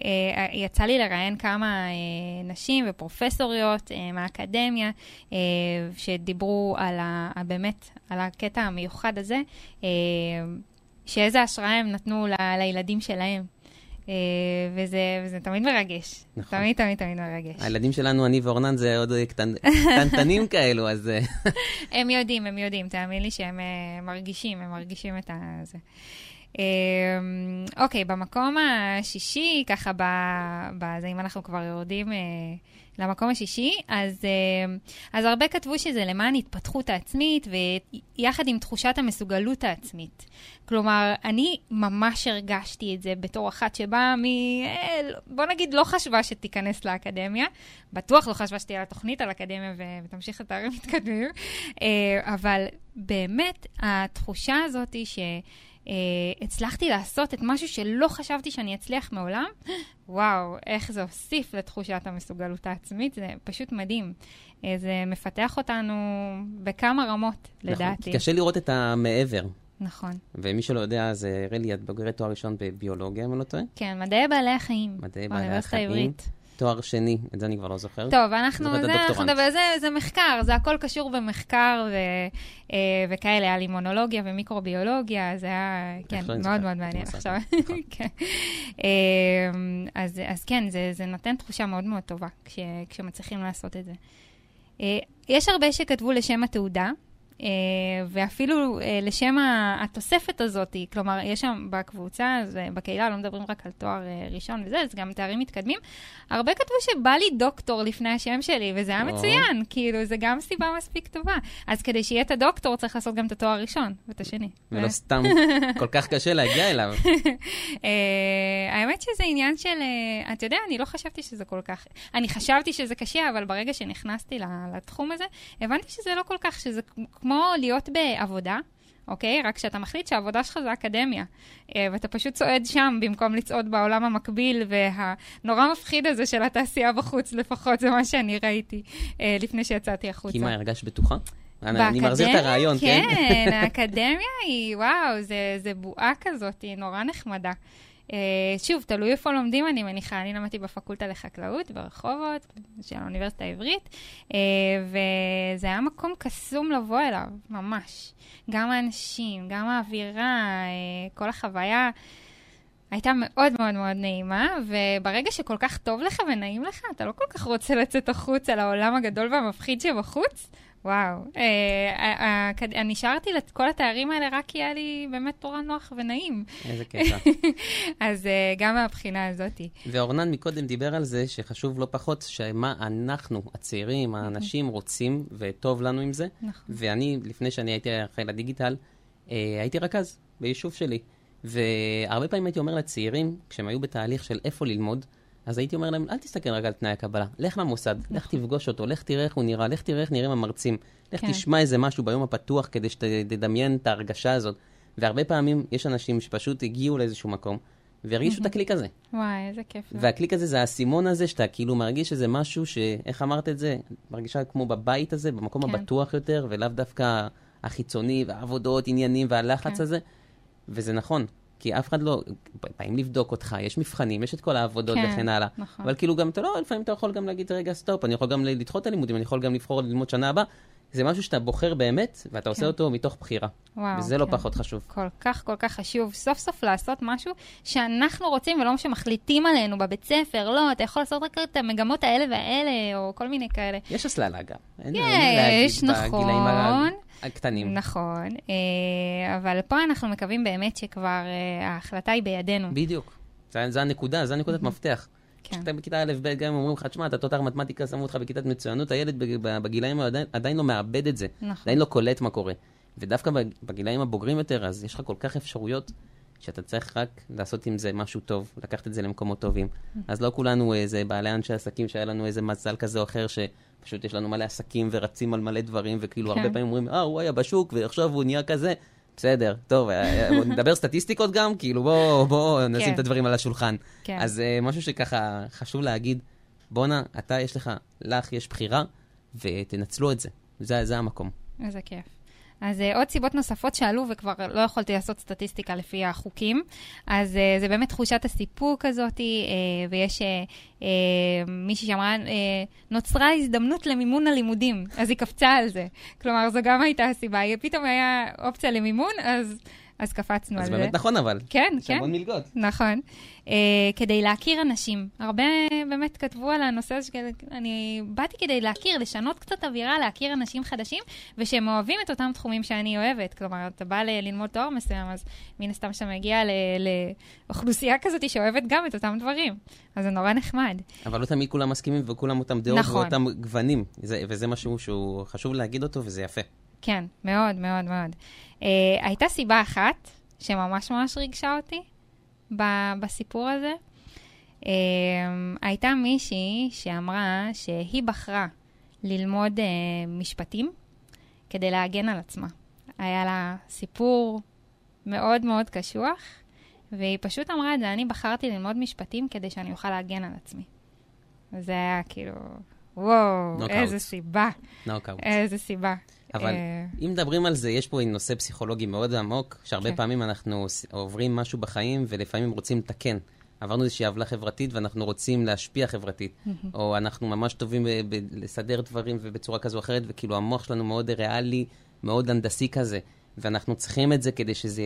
uh, יצא לי לראיין כמה uh, נשים ופרופסוריות uh, מהאקדמיה, uh, שדיברו על ה, באמת, על הקטע המיוחד הזה, uh, שאיזה השראה הם נתנו ל, לילדים שלהם. אה, וזה, וזה תמיד מרגש. נכון. תמיד, תמיד, תמיד מרגש. הילדים שלנו, אני ואורנן, זה עוד קטנטנים כאלו, אז... הם יודעים, הם יודעים, תאמין לי שהם אה, מרגישים, הם מרגישים את זה. אוקיי, במקום השישי, ככה, בזה, אם אנחנו כבר יורדים למקום השישי, אז, אה, אז הרבה כתבו שזה למען התפתחות העצמית ויחד עם תחושת המסוגלות העצמית. כלומר, אני ממש הרגשתי את זה בתור אחת שבאה מ... אה, בוא נגיד, לא חשבה שתיכנס לאקדמיה. בטוח לא חשבה שתהיה לה תוכנית על אקדמיה ותמשיך את הערים מתקדמים. אה, אבל באמת, התחושה הזאת היא ש... Uh, הצלחתי לעשות את משהו שלא חשבתי שאני אצליח מעולם, וואו, איך זה הוסיף לתחושת המסוגלות העצמית, זה פשוט מדהים. אה, זה מפתח אותנו בכמה רמות, נכון, לדעתי. כי קשה לראות את המעבר. נכון. ומי שלא יודע, אז אה, רלי, את בוגרת תואר ראשון בביולוגיה, אם אני לא טועה? כן, מדעי בעלי החיים. מדעי בעלי באוניברסיטה החיים. העברית. תואר שני, את זה אני כבר לא זוכר. טוב, אנחנו, זה, אנחנו. נדבר, זה, זה מחקר, זה הכל קשור במחקר ו, אה, וכאלה, היה לי מונולוגיה ומיקרוביולוגיה, זה היה, כן, לא, מאוד זוכר. מאוד מעניין. עכשיו. נכון. כן. אה, אז, אז כן, זה, זה נותן תחושה מאוד מאוד טובה כש, כשמצליחים לעשות את זה. אה, יש הרבה שכתבו לשם התעודה. אה, ואפילו אה, לשם התוספת הזאת, כלומר, יש שם בקבוצה, אז בקהילה לא מדברים רק על תואר אה, ראשון וזה, אז גם תארים מתקדמים. הרבה כתבו שבא לי דוקטור לפני השם שלי, וזה היה. מצוין, כאילו, זה גם סיבה מספיק טובה. אז כדי שיהיה את הדוקטור, צריך לעשות גם את התואר הראשון ואת השני. ולא סתם כל כך קשה להגיע אליו. האמת שזה עניין של, אתה יודע, אני לא חשבתי שזה כל כך, אני חשבתי שזה קשה, אבל ברגע שנכנסתי לתחום הזה, הבנתי שזה לא כל כך, שזה כמו להיות בעבודה. אוקיי? רק שאתה מחליט שהעבודה שלך זה אקדמיה, אה, ואתה פשוט צועד שם במקום לצעוד בעולם המקביל, והנורא מפחיד הזה של התעשייה בחוץ, לפחות זה מה שאני ראיתי אה, לפני שיצאתי החוצה. כי מה, הרגשת בטוחה? אני אני מחזיר את הרעיון, כן? כן, האקדמיה היא, וואו, זה, זה בועה כזאת, היא נורא נחמדה. Uh, שוב, תלוי איפה לומדים, אני מניחה. אני למדתי בפקולטה לחקלאות ברחובות של האוניברסיטה העברית, uh, וזה היה מקום קסום לבוא אליו, ממש. גם האנשים, גם האווירה, uh, כל החוויה הייתה מאוד מאוד מאוד נעימה, וברגע שכל כך טוב לך ונעים לך, אתה לא כל כך רוצה לצאת החוצה לעולם הגדול והמפחיד שבחוץ. וואו, אה, אה, אני שרתי את כל התארים האלה רק כי היה לי באמת נורא נוח ונעים. איזה קטע. אז אה, גם מהבחינה הזאת. ואורנן מקודם דיבר על זה שחשוב לא פחות שמה אנחנו, הצעירים, האנשים, רוצים, וטוב לנו עם זה. נכון. ואני, לפני שאני הייתי אחראי לדיגיטל, אה, הייתי רכז ביישוב שלי. והרבה פעמים הייתי אומר לצעירים, כשהם היו בתהליך של איפה ללמוד, אז הייתי אומר להם, אל תסתכל רק על תנאי הקבלה, לך למוסד, לך תפגוש אותו, לך תראה איך הוא נראה, לך תראה איך נראים המרצים, לך כן. תשמע איזה משהו ביום הפתוח כדי שתדמיין את ההרגשה הזאת. והרבה פעמים יש אנשים שפשוט הגיעו לאיזשהו מקום, והרגישו את הקליק הזה. וואי, איזה כיף. והקליק הזה זה האסימון הזה, שאתה כאילו מרגיש שזה משהו ש... איך אמרת את זה? מרגישה כמו בבית הזה, במקום כן. הבטוח יותר, ולאו דווקא החיצוני, והעבודות, עניינים, והלחץ כן. הזה. וזה נכון, כי אף אחד לא... באים לבדוק אותך, יש מבחנים, יש את כל העבודות כן, וכן הלאה. נכון. אבל כאילו גם אתה לא, לפעמים אתה יכול גם להגיד, רגע, stop, אני יכול גם לדחות את הלימודים, אני יכול גם לבחור ללמוד שנה הבאה. זה משהו שאתה בוחר באמת, ואתה עושה כן. אותו מתוך בחירה. וואו, וזה לא כן. פחות חשוב. כל כך כל כך חשוב סוף סוף לעשות משהו שאנחנו רוצים ולא שמחליטים עלינו בבית ספר. לא, אתה יכול לעשות רק את המגמות האלה והאלה, או כל מיני כאלה. יש הסללה גם. אין- אין מה להגיד יש, נכון. הקטנים. נכון, אה, אבל פה אנחנו מקווים באמת שכבר אה, ההחלטה היא בידינו. בדיוק. זה הנקודה, זה הנקודת מפתח. כן. כשאתה בכיתה א', ב', גם אם אומרים לך, תשמע, אתה תותח מתמטיקה, שמו אותך בכיתת מצוינות, הילד בגילאים עדיין, לא מאבד את זה. נכון. עדיין לא קולט מה קורה. ודווקא בג- בגילאים הבוגרים יותר, אז יש לך כל כך אפשרויות, שאתה צריך רק לעשות עם זה משהו טוב, לקחת את זה למקומות טובים. אז לא כולנו איזה בעלי אנשי עסקים שהיה לנו איזה מזל כזה או אחר, שפשוט יש לנו מלא עסקים ורצים על מלא דברים, וכאילו כן. הרבה פעמים אומרים, אה, הוא היה בשוק, ועכשיו הוא נהיה כזה. בסדר, טוב, אה, בוא נדבר סטטיסטיקות גם, כאילו בוא, בוא נשים כן. את הדברים על השולחן. כן. אז uh, משהו שככה חשוב להגיד, בואנה, אתה יש לך, לך יש בחירה, ותנצלו את זה. זה, זה המקום. איזה כיף. אז uh, עוד סיבות נוספות שעלו, וכבר לא יכולתי לעשות סטטיסטיקה לפי החוקים, אז uh, זה באמת תחושת הסיפוק הזאת, uh, ויש uh, uh, מישהי שאמרה, uh, נוצרה הזדמנות למימון הלימודים, אז היא קפצה על זה. כלומר, זו גם הייתה הסיבה, פתאום היה אופציה למימון, אז, אז קפצנו אז על זה. באמת נכון, אבל. כן, יש כן. המון מלגות. נכון. Uh, כדי להכיר אנשים. הרבה באמת כתבו על הנושא הזה, שאני באתי כדי להכיר, לשנות קצת אווירה, להכיר אנשים חדשים, ושהם אוהבים את אותם תחומים שאני אוהבת. כלומר, אתה בא ל- ללמוד תואר מסוים, אז מן הסתם שאתה מגיע ל- לאוכלוסייה כזאת שאוהבת גם את אותם דברים. אז זה נורא נחמד. אבל לא תמיד כולם מסכימים וכולם אותם דעות נכון. ואותם גוונים. זה, וזה משהו שהוא חשוב להגיד אותו וזה יפה. כן, מאוד, מאוד, מאוד. Uh, הייתה סיבה אחת שממש ממש ריגשה אותי ב- בסיפור הזה. Uh, הייתה מישהי שאמרה שהיא בחרה ללמוד uh, משפטים כדי להגן על עצמה. היה לה סיפור מאוד מאוד קשוח, והיא פשוט אמרה את זה, אני בחרתי ללמוד משפטים כדי שאני אוכל להגן על עצמי. וזה היה כאילו, וואו, איזה סיבה. נוקאוט. איזה סיבה. אבל אם מדברים על זה, יש פה נושא פסיכולוגי מאוד עמוק, שהרבה כן. פעמים אנחנו עוברים משהו בחיים ולפעמים רוצים לתקן. עברנו איזושהי עוולה חברתית ואנחנו רוצים להשפיע חברתית, או אנחנו ממש טובים לסדר דברים ובצורה כזו או אחרת, וכאילו המוח שלנו מאוד ריאלי, מאוד הנדסי כזה, ואנחנו צריכים את זה כדי שזה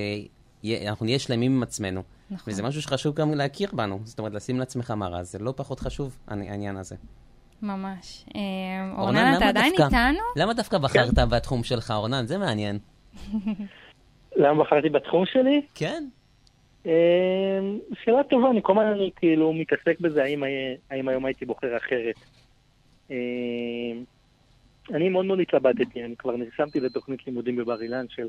יהיה, אנחנו נהיה שלמים עם עצמנו. נכון. וזה משהו שחשוב גם להכיר בנו, זאת אומרת, לשים לעצמך מראה, זה לא פחות חשוב, העניין הזה. ממש. אה, אורנן, אתה עדיין איתנו? למה דווקא בחרת כן. בתחום שלך, אורנן? זה מעניין. למה בחרתי בתחום שלי? כן. אמ, שאלה טובה, אני כל הזמן אני כאילו מתעסק בזה, האם, האם היום הייתי בוחר אחרת. אמ, אני מאוד מאוד התלבטתי, אני כבר נרשמתי לתוכנית לימודים בבר אילן של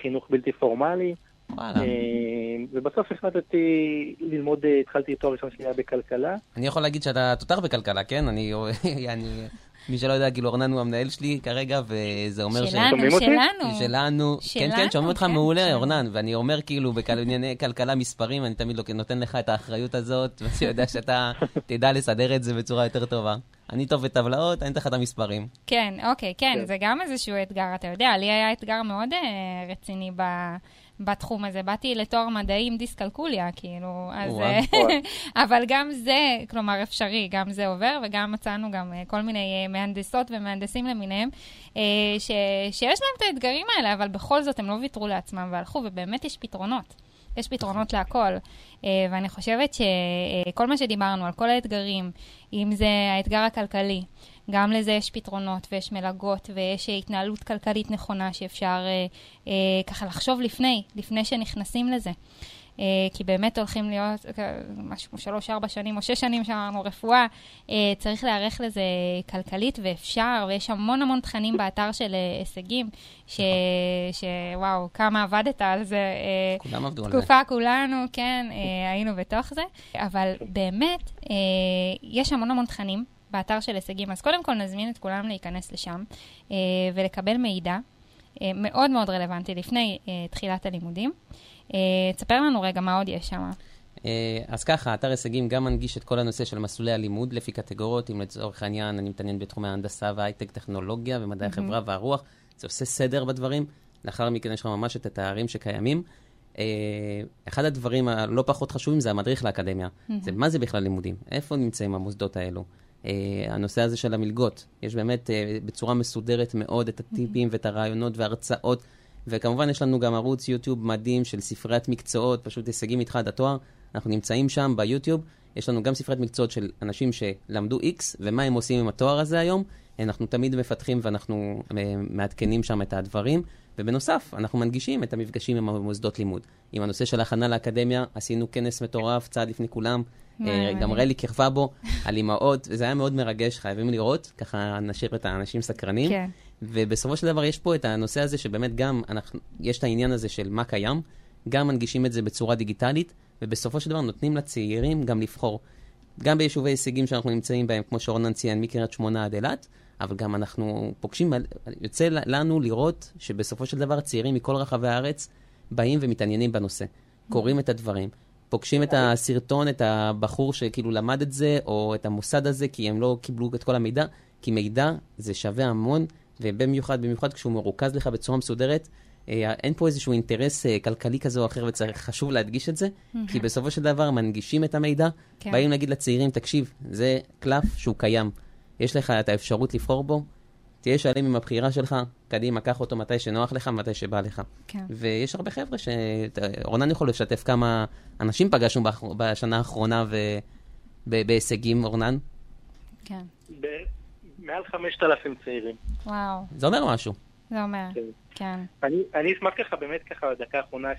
חינוך בלתי פורמלי. וואלה. אמ, ובסוף החלטתי ללמוד, התחלתי תואר ראשון שלי בכלכלה. אני יכול להגיד שאתה תותח בכלכלה, כן? אני... מי שלא יודע, כאילו אורנן הוא המנהל שלי כרגע, וזה אומר ש... שלנו, שלנו. שלנו. כן, כן, שומעים אותך כן, מעולה. אורנן, ואני אומר כאילו, בענייני כלכלה מספרים, אני תמיד נותן לך את האחריות הזאת, ואני יודע שאתה תדע לסדר את זה בצורה יותר טובה. אני טוב בטבלאות, אני אתן לך את המספרים. כן, אוקיי, כן, כן, זה גם איזשהו אתגר, אתה יודע, לי היה אתגר מאוד רציני ב... בתחום הזה. באתי לתואר מדעי עם דיסקלקוליה, כאילו, אז... אה, אבל גם זה, כלומר, אפשרי, גם זה עובר, וגם מצאנו גם אה, כל מיני אה, מהנדסות ומהנדסים למיניהם, ש, שיש להם את האתגרים האלה, אבל בכל זאת הם לא ויתרו לעצמם והלכו, ובאמת יש פתרונות. יש פתרונות להכל. ואני חושבת שכל מה שדיברנו, על כל האתגרים, אם זה האתגר הכלכלי, גם לזה יש פתרונות ויש מלגות ויש התנהלות כלכלית נכונה שאפשר אה, אה, ככה לחשוב לפני, לפני שנכנסים לזה. אה, כי באמת הולכים להיות אה, משהו שלוש-ארבע שנים או שש שנים שאמרנו רפואה, אה, צריך להיערך לזה כלכלית ואפשר, ויש המון המון תכנים באתר של אה, הישגים, ש, שוואו, כמה עבדת על זה. אה, כולם עבדו על זה. תקופה כולנו, כן, אה, היינו בתוך זה, אבל באמת, אה, יש המון המון תכנים. באתר של הישגים. אז קודם כל נזמין את כולם להיכנס לשם אה, ולקבל מידע אה, מאוד מאוד רלוונטי לפני אה, תחילת הלימודים. אה, תספר לנו רגע מה עוד יש שם. אה, אז ככה, אתר הישגים גם מנגיש את כל הנושא של מסלולי הלימוד לפי קטגוריות, אם לצורך העניין אני מתעניין בתחומי ההנדסה והייטק, טכנולוגיה ומדעי mm-hmm. החברה והרוח, זה עושה סדר בדברים. לאחר מכן יש לך ממש את התארים שקיימים. אה, אחד הדברים הלא פחות חשובים זה המדריך לאקדמיה. Mm-hmm. זה מה זה בכלל לימודים? איפה נמצאים המוסדות האלו? Uh, הנושא הזה של המלגות. יש באמת uh, בצורה מסודרת מאוד את הטיפים mm-hmm. ואת הרעיונות וההרצאות, וכמובן יש לנו גם ערוץ יוטיוב מדהים של ספריית מקצועות, פשוט הישגים איתך עד התואר. אנחנו נמצאים שם ביוטיוב, יש לנו גם ספריית מקצועות של אנשים שלמדו X, ומה הם עושים עם התואר הזה היום. אנחנו תמיד מפתחים ואנחנו uh, מעדכנים שם את הדברים. ובנוסף, אנחנו מנגישים את המפגשים עם המוסדות לימוד. עם הנושא של הכנה לאקדמיה, עשינו כנס מטורף, צעד לפני כולם. אה, גם רלי כיכבה בו, על אימהות, וזה היה מאוד מרגש, חייבים לראות, ככה נשאיר את האנשים סקרנים. כן. ובסופו של דבר יש פה את הנושא הזה שבאמת גם אנחנו, יש את העניין הזה של מה קיים, גם מנגישים את זה בצורה דיגיטלית, ובסופו של דבר נותנים לצעירים גם לבחור. גם ביישובי הישגים שאנחנו נמצאים בהם, כמו שאורנן ציין, מקריית שמונה עד אילת, אבל גם אנחנו פוגשים, יוצא לנו לראות שבסופו של דבר צעירים מכל רחבי הארץ באים ומתעניינים בנושא, קוראים את הדברים, פוגשים את הסרטון, את הבחור שכאילו למד את זה, או את המוסד הזה, כי הם לא קיבלו את כל המידע, כי מידע זה שווה המון, ובמיוחד, במיוחד כשהוא מרוכז לך בצורה מסודרת, אין פה איזשהו אינטרס אה, כלכלי כזה או אחר, וחשוב להדגיש את זה, כי בסופו של דבר מנגישים את המידע, כן. באים להגיד לצעירים, תקשיב, זה קלף שהוא קיים. יש לך את האפשרות לבחור בו, תהיה שלם עם הבחירה שלך, קדימה, קח אותו מתי שנוח לך, מתי שבא לך. כן. ויש הרבה חבר'ה ש... אורנן יכול לשתף כמה אנשים פגשנו בשנה האחרונה ו... בהישגים, אורנן. כן. מעל 5,000 צעירים. וואו. זה אומר משהו. זה אומר, כן. כן. אני, אני אשמח ככה, באמת ככה, בדקה האחרונה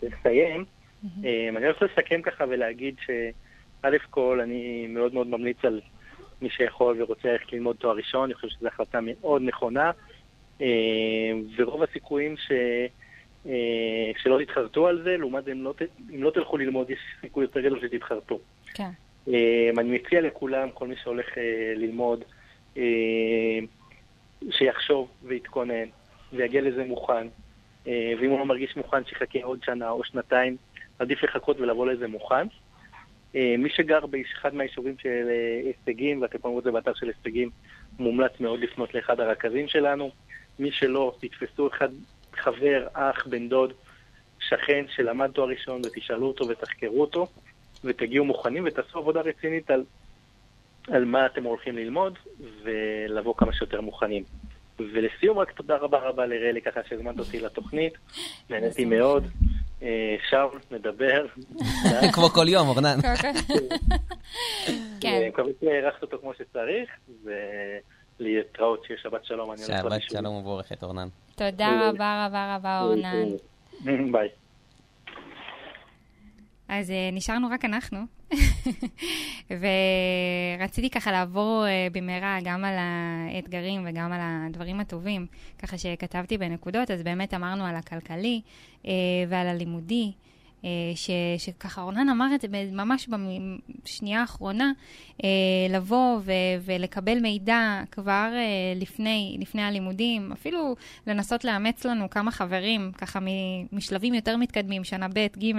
שנסיים. אה, אני רוצה לסכם ככה ולהגיד שא' כל, אני מאוד מאוד ממליץ על מי שיכול ורוצה ללכת ללמוד תואר ראשון, אני חושב שזו החלטה מאוד נכונה, אה, ורוב הסיכויים ש... אה, שלא תתחרטו על זה, לעומת זה אם לא, אם לא תלכו ללמוד, יש סיכוי יותר גדול שתתחרטו. כן. אה, אני מציע לכולם, כל מי שהולך ללמוד, שיחשוב ויתכונן, ויגיע לזה מוכן, ואם הוא לא מרגיש מוכן, שיחכה עוד שנה או שנתיים, עדיף לחכות ולבוא לזה מוכן. מי שגר באחד מהיישובים של הישגים, ואתם יכולים לראות את זה באתר של הישגים, מומלץ מאוד לפנות לאחד הרכזים שלנו. מי שלא, תתפסו אחד חבר, אח, בן דוד, שכן שלמד תואר ראשון ותשאלו אותו ותחקרו אותו ותגיעו מוכנים ותעשו עבודה רצינית על, על מה אתם הולכים ללמוד ולבוא כמה שיותר מוכנים. ולסיום, רק תודה רבה רבה לרלי ככה שהזמנת אותי לתוכנית, נהניתי מאוד. אה, שאול, נדבר. כמו כל יום, אורנן. כן. אני מקווה שהערכת אותו כמו שצריך, ולהתראות, שיהיה שבת שלום. שבת שלום ומבורכת, אורנן. תודה רבה רבה רבה, אורנן. ביי. אז uh, נשארנו רק אנחנו, ורציתי ככה לעבור uh, במהרה גם על האתגרים וגם על הדברים הטובים, ככה שכתבתי בנקודות, אז באמת אמרנו על הכלכלי uh, ועל הלימודי. אה, ש, שככה רונן אמר את זה ממש בשנייה האחרונה, אה, לבוא ו, ולקבל מידע כבר אה, לפני, לפני הלימודים, אפילו לנסות לאמץ לנו כמה חברים, ככה משלבים יותר מתקדמים, שנה ב', ג',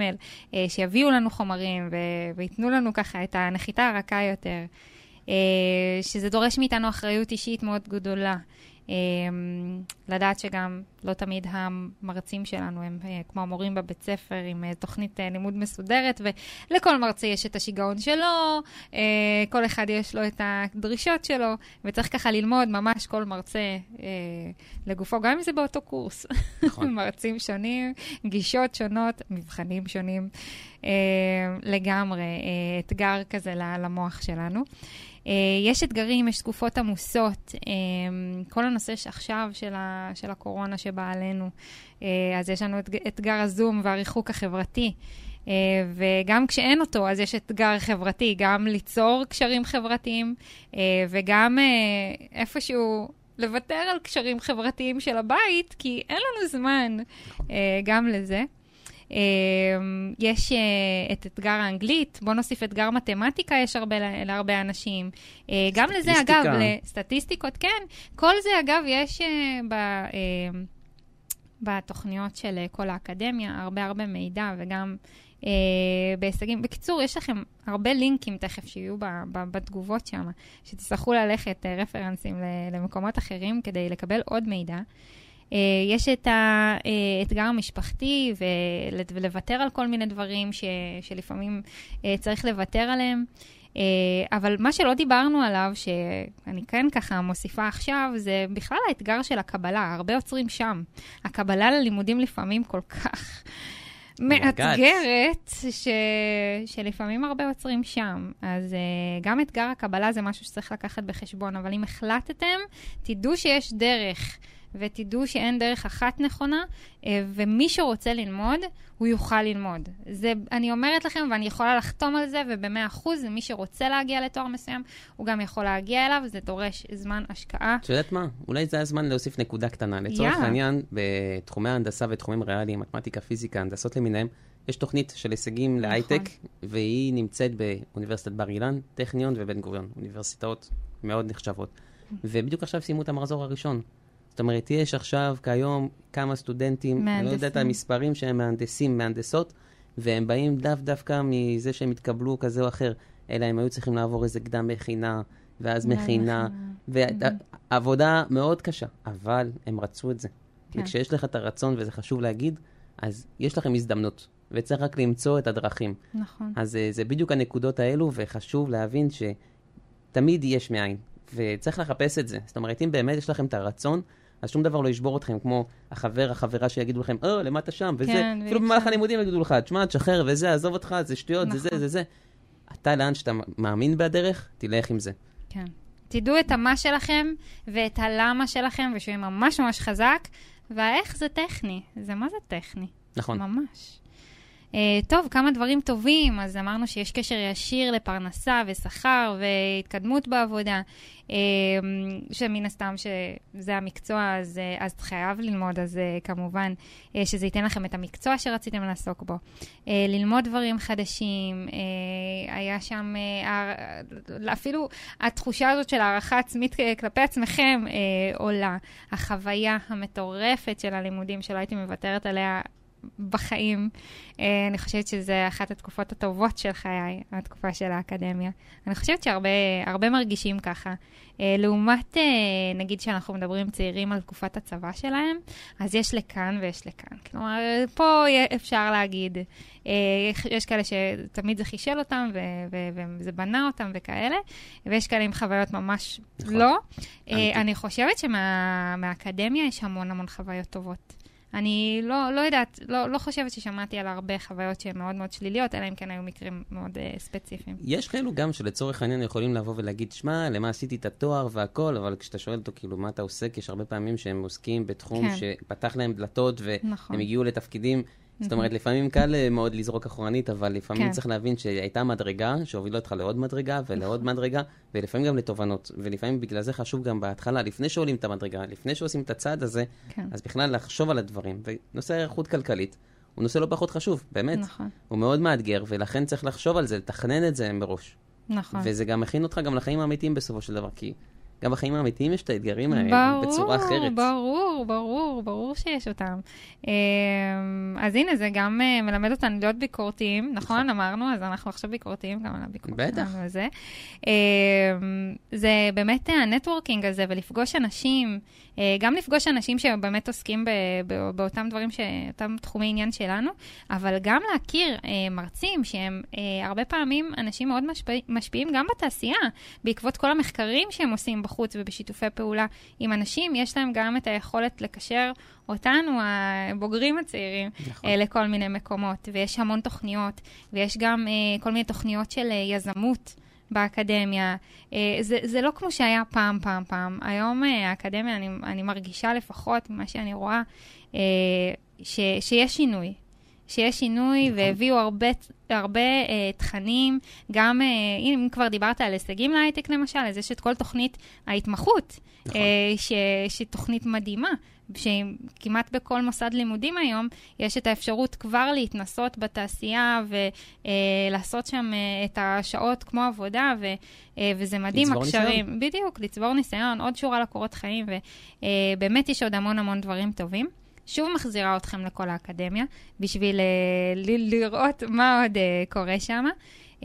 שיביאו לנו חומרים ו, וייתנו לנו ככה את הנחיתה הרכה יותר. שזה דורש מאיתנו אחריות אישית מאוד גדולה. אמ, לדעת שגם לא תמיד המרצים שלנו הם אה, כמו המורים בבית ספר עם אה, תוכנית אה, לימוד מסודרת, ולכל מרצה יש את השיגעון שלו, כל אחד יש לו את הדרישות שלו, וצריך ככה ללמוד ממש כל מרצה לגופו, גם אם זה באותו קורס. נכון. מרצים שונים, גישות שונות, מבחנים שונים, לגמרי, אתגר כזה למוח שלנו. אה, יש אתגרים, יש תקופות עמוסות. אה, כל הנושא עכשיו של, ה, של הקורונה שבא עלינו, אה, אז יש לנו את אתגר הזום והריחוק החברתי. וגם כשאין אותו, אז יש אתגר חברתי, גם ליצור קשרים חברתיים וגם איפשהו לוותר על קשרים חברתיים של הבית, כי אין לנו זמן. גם לזה. אמ, יש אה, את אתגר האנגלית, בוא נוסיף אתגר מתמטיקה, יש הרבה, להרבה אנשים. אה, גם לזה, אגב, לסטטיסטיקות, כן. כל זה, אגב, יש אה, ב... בתוכניות של כל האקדמיה, הרבה הרבה מידע וגם אה, בהישגים. בקיצור, יש לכם הרבה לינקים תכף שיהיו ב, ב, בתגובות שם, שתצטרכו ללכת אה, רפרנסים למקומות אחרים כדי לקבל עוד מידע. אה, יש את האתגר המשפחתי ולוותר על כל מיני דברים ש, שלפעמים אה, צריך לוותר עליהם. אה, אבל מה שלא דיברנו עליו, שאני כן ככה מוסיפה עכשיו, זה בכלל האתגר של הקבלה, הרבה עוצרים שם. הקבלה ללימודים לפעמים כל כך מאתגרת, ש... שלפעמים הרבה עוצרים שם. אז גם אתגר הקבלה זה משהו שצריך לקחת בחשבון, אבל אם החלטתם, תדעו שיש דרך. ותדעו שאין דרך אחת נכונה, אה, ומי שרוצה ללמוד, הוא יוכל ללמוד. זה, אני אומרת לכם, ואני יכולה לחתום על זה, ובמאה אחוז, מי שרוצה להגיע לתואר מסוים, הוא גם יכול להגיע אליו, זה דורש זמן השקעה. את יודעת מה? אולי זה הזמן להוסיף נקודה קטנה. לצורך yeah. העניין, בתחומי ההנדסה ותחומים ריאליים, מתמטיקה, פיזיקה, הנדסות למיניהם, יש תוכנית של הישגים נכון. להייטק, והיא נמצאת באוניברסיטת בר אילן, טכניון ובן גוריון, אוניברסיטאות מאוד נחשבות. ובדיוק עכשיו סיימו את המחזור הראשון. זאת אומרת, יש עכשיו, כיום, כמה סטודנטים, מהנדסים. אני לא יודע את המספרים שהם מהנדסים, מהנדסות, והם באים דו דווקא מזה שהם התקבלו כזה או אחר, אלא הם היו צריכים לעבור איזה קדם מכינה, ואז מכינה, ועבודה מאוד קשה, אבל הם רצו את זה. כן. וכשיש לך את הרצון, וזה חשוב להגיד, אז יש לכם הזדמנות, וצריך רק למצוא את הדרכים. נכון. אז אה, זה בדיוק הנקודות האלו, וחשוב להבין שתמיד יש מאין, וצריך לחפש את זה. זאת אומרת, אם באמת יש לכם את הרצון, אז שום דבר לא ישבור אתכם, כמו החבר, החברה שיגידו לכם, אה, למה אתה שם, וזה. כן, אפילו במהלך הלימודים יגידו לך, תשמע, תשחרר, וזה, עזוב אותך, זה שטויות, נכון. זה זה, זה זה. אתה, לאן שאתה מאמין בדרך, תלך עם זה. כן. תדעו את המה שלכם ואת הלמה שלכם, ושהוא ממש ממש חזק, והאיך זה טכני. זה מה זה טכני? נכון. ממש. Uh, טוב, כמה דברים טובים, אז אמרנו שיש קשר ישיר לפרנסה ושכר והתקדמות בעבודה, uh, שמן הסתם שזה המקצוע, אז, uh, אז חייב ללמוד, אז כמובן שזה ייתן לכם את המקצוע שרציתם לעסוק בו. ללמוד דברים חדשים, היה שם אפילו התחושה הזאת של הערכה עצמית כלפי עצמכם עולה. החוויה המטורפת של הלימודים שלא הייתי מוותרת עליה בחיים. אה, אני חושבת שזו אחת התקופות הטובות של חיי, התקופה של האקדמיה. אני חושבת שהרבה מרגישים ככה. אה, לעומת, אה, נגיד שאנחנו מדברים צעירים על תקופת הצבא שלהם, אז יש לכאן ויש לכאן. כלומר, פה אפשר להגיד, יש כאלה שתמיד זה חישל אותם וזה בנה אותם וכאלה, ויש כאלה עם חוויות ממש נכון. לא. אני חושבת שמהאקדמיה יש המון המון חוויות טובות. אני לא, לא יודעת, לא, לא חושבת ששמעתי על הרבה חוויות שהן מאוד מאוד שליליות, אלא אם כן היו מקרים מאוד uh, ספציפיים. יש כאלו גם שלצורך העניין יכולים לבוא ולהגיד, שמע, למה עשיתי את התואר והכל, אבל כשאתה שואל אותו, כאילו, מה אתה? כי יש הרבה פעמים שהם עוסקים בתחום כן. שפתח להם דלתות, והם נכון. הגיעו לתפקידים זאת אומרת, לפעמים קל אה, מאוד לזרוק אחורנית, אבל לפעמים כן. צריך להבין שהייתה מדרגה שהובילה אותך לעוד מדרגה ולעוד נכון. מדרגה, ולפעמים גם לתובנות. ולפעמים בגלל זה חשוב גם בהתחלה, לפני שעולים את המדרגה, לפני שעושים את הצעד הזה, כן. אז בכלל לחשוב על הדברים. ונושא הערכות כלכלית הוא נושא לא פחות חשוב, באמת. נכון. הוא מאוד מאתגר, ולכן צריך לחשוב על זה, לתכנן את זה מראש. נכון. וזה גם מכין אותך גם לחיים האמיתיים בסופו של דבר, כי גם בחיים האמיתיים יש את האתגרים האלה ברור, בצורה אחרת. ברור, ברור, ברור שיש אותם. אמ, אז הנה, זה גם אה, מלמד אותנו להיות ביקורתיים, נכון? נכון? אמרנו, אז אנחנו עכשיו ביקורתיים גם על הביקורת בטח. שלנו וזה. אמ, זה באמת ה networking הזה, ולפגוש אנשים, אה, גם לפגוש אנשים שבאמת עוסקים באותם דברים, אותם תחומי עניין שלנו, אבל גם להכיר אה, מרצים שהם הרבה פעמים אנשים מאוד משפיעים גם בתעשייה, בעקבות כל המחקרים שהם עושים בחוץ ובשיתופי פעולה עם אנשים, יש להם גם את היכולת לקשר אותנו, הבוגרים הצעירים, נכון. אה, לכל מיני מקומות. ויש המון תוכניות, ויש גם אה, כל מיני תוכניות של אה, יזמות. באקדמיה. זה, זה לא כמו שהיה פעם, פעם, פעם. היום האקדמיה, אני, אני מרגישה לפחות ממה שאני רואה, ש, שיש שינוי. שיש שינוי נכון. והביאו הרבה, הרבה אה, תכנים, גם, אה, אם כבר דיברת על הישגים להייטק למשל, אז יש את כל תוכנית ההתמחות, נכון. אה, ש, שהיא תוכנית מדהימה. שכמעט בכל מוסד לימודים היום יש את האפשרות כבר להתנסות בתעשייה ולעשות אה, שם אה, את השעות כמו עבודה, ו, אה, וזה מדהים, לצבור הקשרים. ניסיון. בדיוק, לצבור ניסיון, עוד שורה לקורות חיים, ובאמת יש עוד המון המון דברים טובים. שוב מחזירה אתכם לכל האקדמיה, בשביל uh, ל- לראות מה עוד uh, קורה שם. Uh,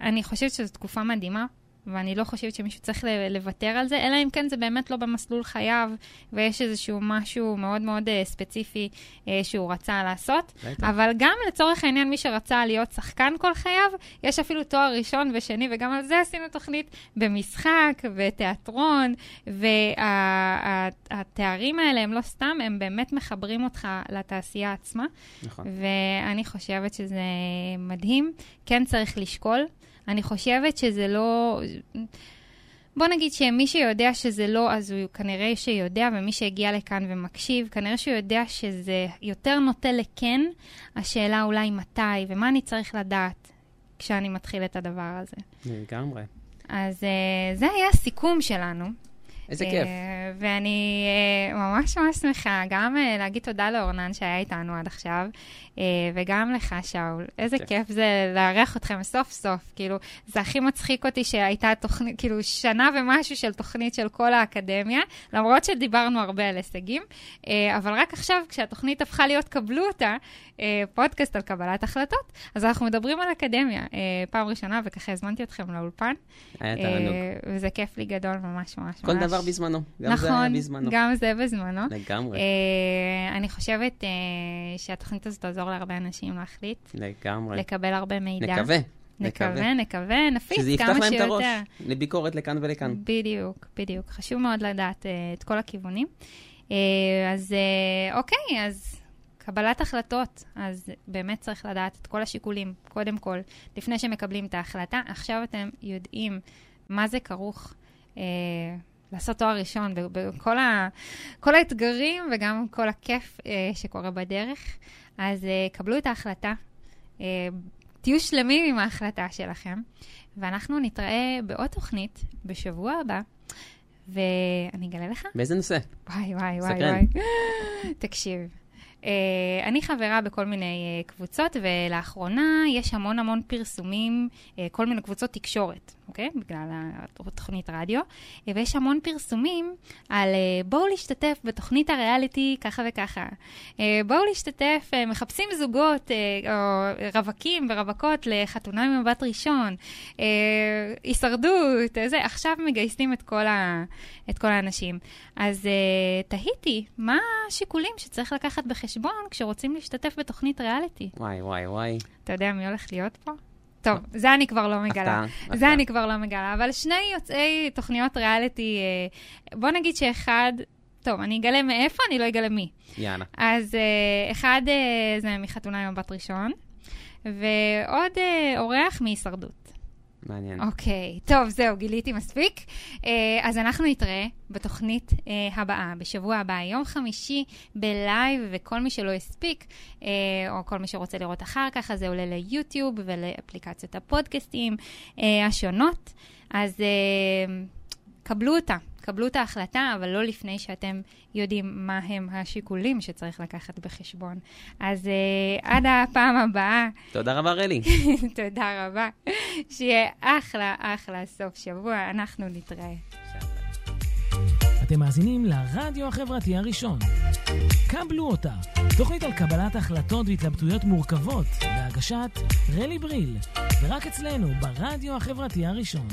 אני חושבת שזו תקופה מדהימה, ואני לא חושבת שמישהו צריך לוותר על זה, אלא אם כן זה באמת לא במסלול חייו, ויש איזשהו משהו מאוד מאוד uh, ספציפי uh, שהוא רצה לעשות. בטח. אבל גם לצורך העניין, מי שרצה להיות שחקן כל חייו, יש אפילו תואר ראשון ושני, וגם על זה עשינו תוכנית במשחק, בתיאטרון, והתארים וה, האלה הם לא סתם, הם באמת מחברים אותך לתעשייה עצמה. נכון. ואני חושבת שזה מדהים. כן צריך לשקול. אני חושבת שזה לא... בוא נגיד שמי שיודע שזה לא, אז הוא כנראה שיודע, ומי שהגיע לכאן ומקשיב, כנראה שהוא יודע שזה יותר נוטה לכן, השאלה אולי מתי, ומה אני צריך לדעת כשאני מתחיל את הדבר הזה. לגמרי. אז uh, זה היה הסיכום שלנו. איזה כיף. ואני uh, ממש ממש שמחה גם uh, להגיד תודה לאורנן שהיה איתנו עד עכשיו, uh, וגם לך, שאול. איזה כיף. כיף זה לארח אתכם סוף סוף. כאילו, זה הכי מצחיק אותי שהייתה תוכנית, כאילו, שנה ומשהו של תוכנית של כל האקדמיה, למרות שדיברנו הרבה על הישגים, uh, אבל רק עכשיו, כשהתוכנית הפכה להיות קבלו אותה, uh, פודקאסט על קבלת החלטות, אז אנחנו מדברים על אקדמיה פעם ראשונה, וככה הזמנתי אתכם לאולפן. היה תענוג. וזה כיף לי גדול, ממש ממש כל ממש. דבר בזמנו. גם נכון, זה היה בזמנו. גם זה בזמנו. לגמרי. אני חושבת שהתוכנית הזאת תעזור להרבה אנשים להחליט. לגמרי. לקבל הרבה מידע. נקווה. נקווה, נקווה, נפיץ כמה שיותר. שזה יפתח להם את הראש, לביקורת לכאן ולכאן. בדיוק, בדיוק. חשוב מאוד לדעת uh, את כל הכיוונים. Uh, אז uh, אוקיי, אז קבלת החלטות, אז באמת צריך לדעת את כל השיקולים, קודם כל, לפני שמקבלים את ההחלטה. עכשיו אתם יודעים מה זה כרוך. Uh, לעשות תואר ראשון, בכל ה, כל האתגרים וגם כל הכיף אה, שקורה בדרך. אז אה, קבלו את ההחלטה, אה, תהיו שלמים עם ההחלטה שלכם, ואנחנו נתראה בעוד תוכנית בשבוע הבא. ואני אגלה לך. באיזה נושא? וואי, וואי, וואי, וואי. תקשיב. Uh, אני חברה בכל מיני uh, קבוצות, ולאחרונה יש המון המון פרסומים, uh, כל מיני קבוצות תקשורת. אוקיי? בגלל התוכנית רדיו. ויש המון פרסומים על בואו להשתתף בתוכנית הריאליטי ככה וככה. בואו להשתתף, מחפשים זוגות או רווקים ורווקות לחתונה עם מבט ראשון, הישרדות, זה, עכשיו מגייסים את כל, ה, את כל האנשים. אז תהיתי, מה השיקולים שצריך לקחת בחשבון כשרוצים להשתתף בתוכנית ריאליטי? וואי, וואי, וואי. אתה יודע מי הולך להיות פה? טוב, זה אני כבר לא מגלה. הפתעה, זה אני כבר לא מגלה. אבל שני יוצאי תוכניות ריאליטי, אה, בוא נגיד שאחד, טוב, אני אגלה מאיפה, אני לא אגלה מי. יאללה. אז אה, אחד אה, זה מחתונה עם מבט ראשון, ועוד אורח מהישרדות. מעניין. אוקיי, okay, טוב, זהו, גיליתי מספיק. Uh, אז אנחנו נתראה בתוכנית uh, הבאה, בשבוע הבא, יום חמישי בלייב, וכל מי שלא הספיק, uh, או כל מי שרוצה לראות אחר כך, אז זה עולה ליוטיוב ולאפליקציות הפודקאסטים uh, השונות. אז uh, קבלו אותה. קבלו את ההחלטה, אבל לא לפני שאתם יודעים מה הם השיקולים שצריך לקחת בחשבון. אז uh, עד הפעם הבאה. תודה רבה, רלי. תודה רבה. שיהיה אחלה, אחלה סוף שבוע. אנחנו נתראה. אתם מאזינים לרדיו החברתי הראשון. קבלו אותה, תוכנית על קבלת החלטות והתלבטויות מורכבות, בהגשת רלי בריל, ורק אצלנו, ברדיו החברתי הראשון.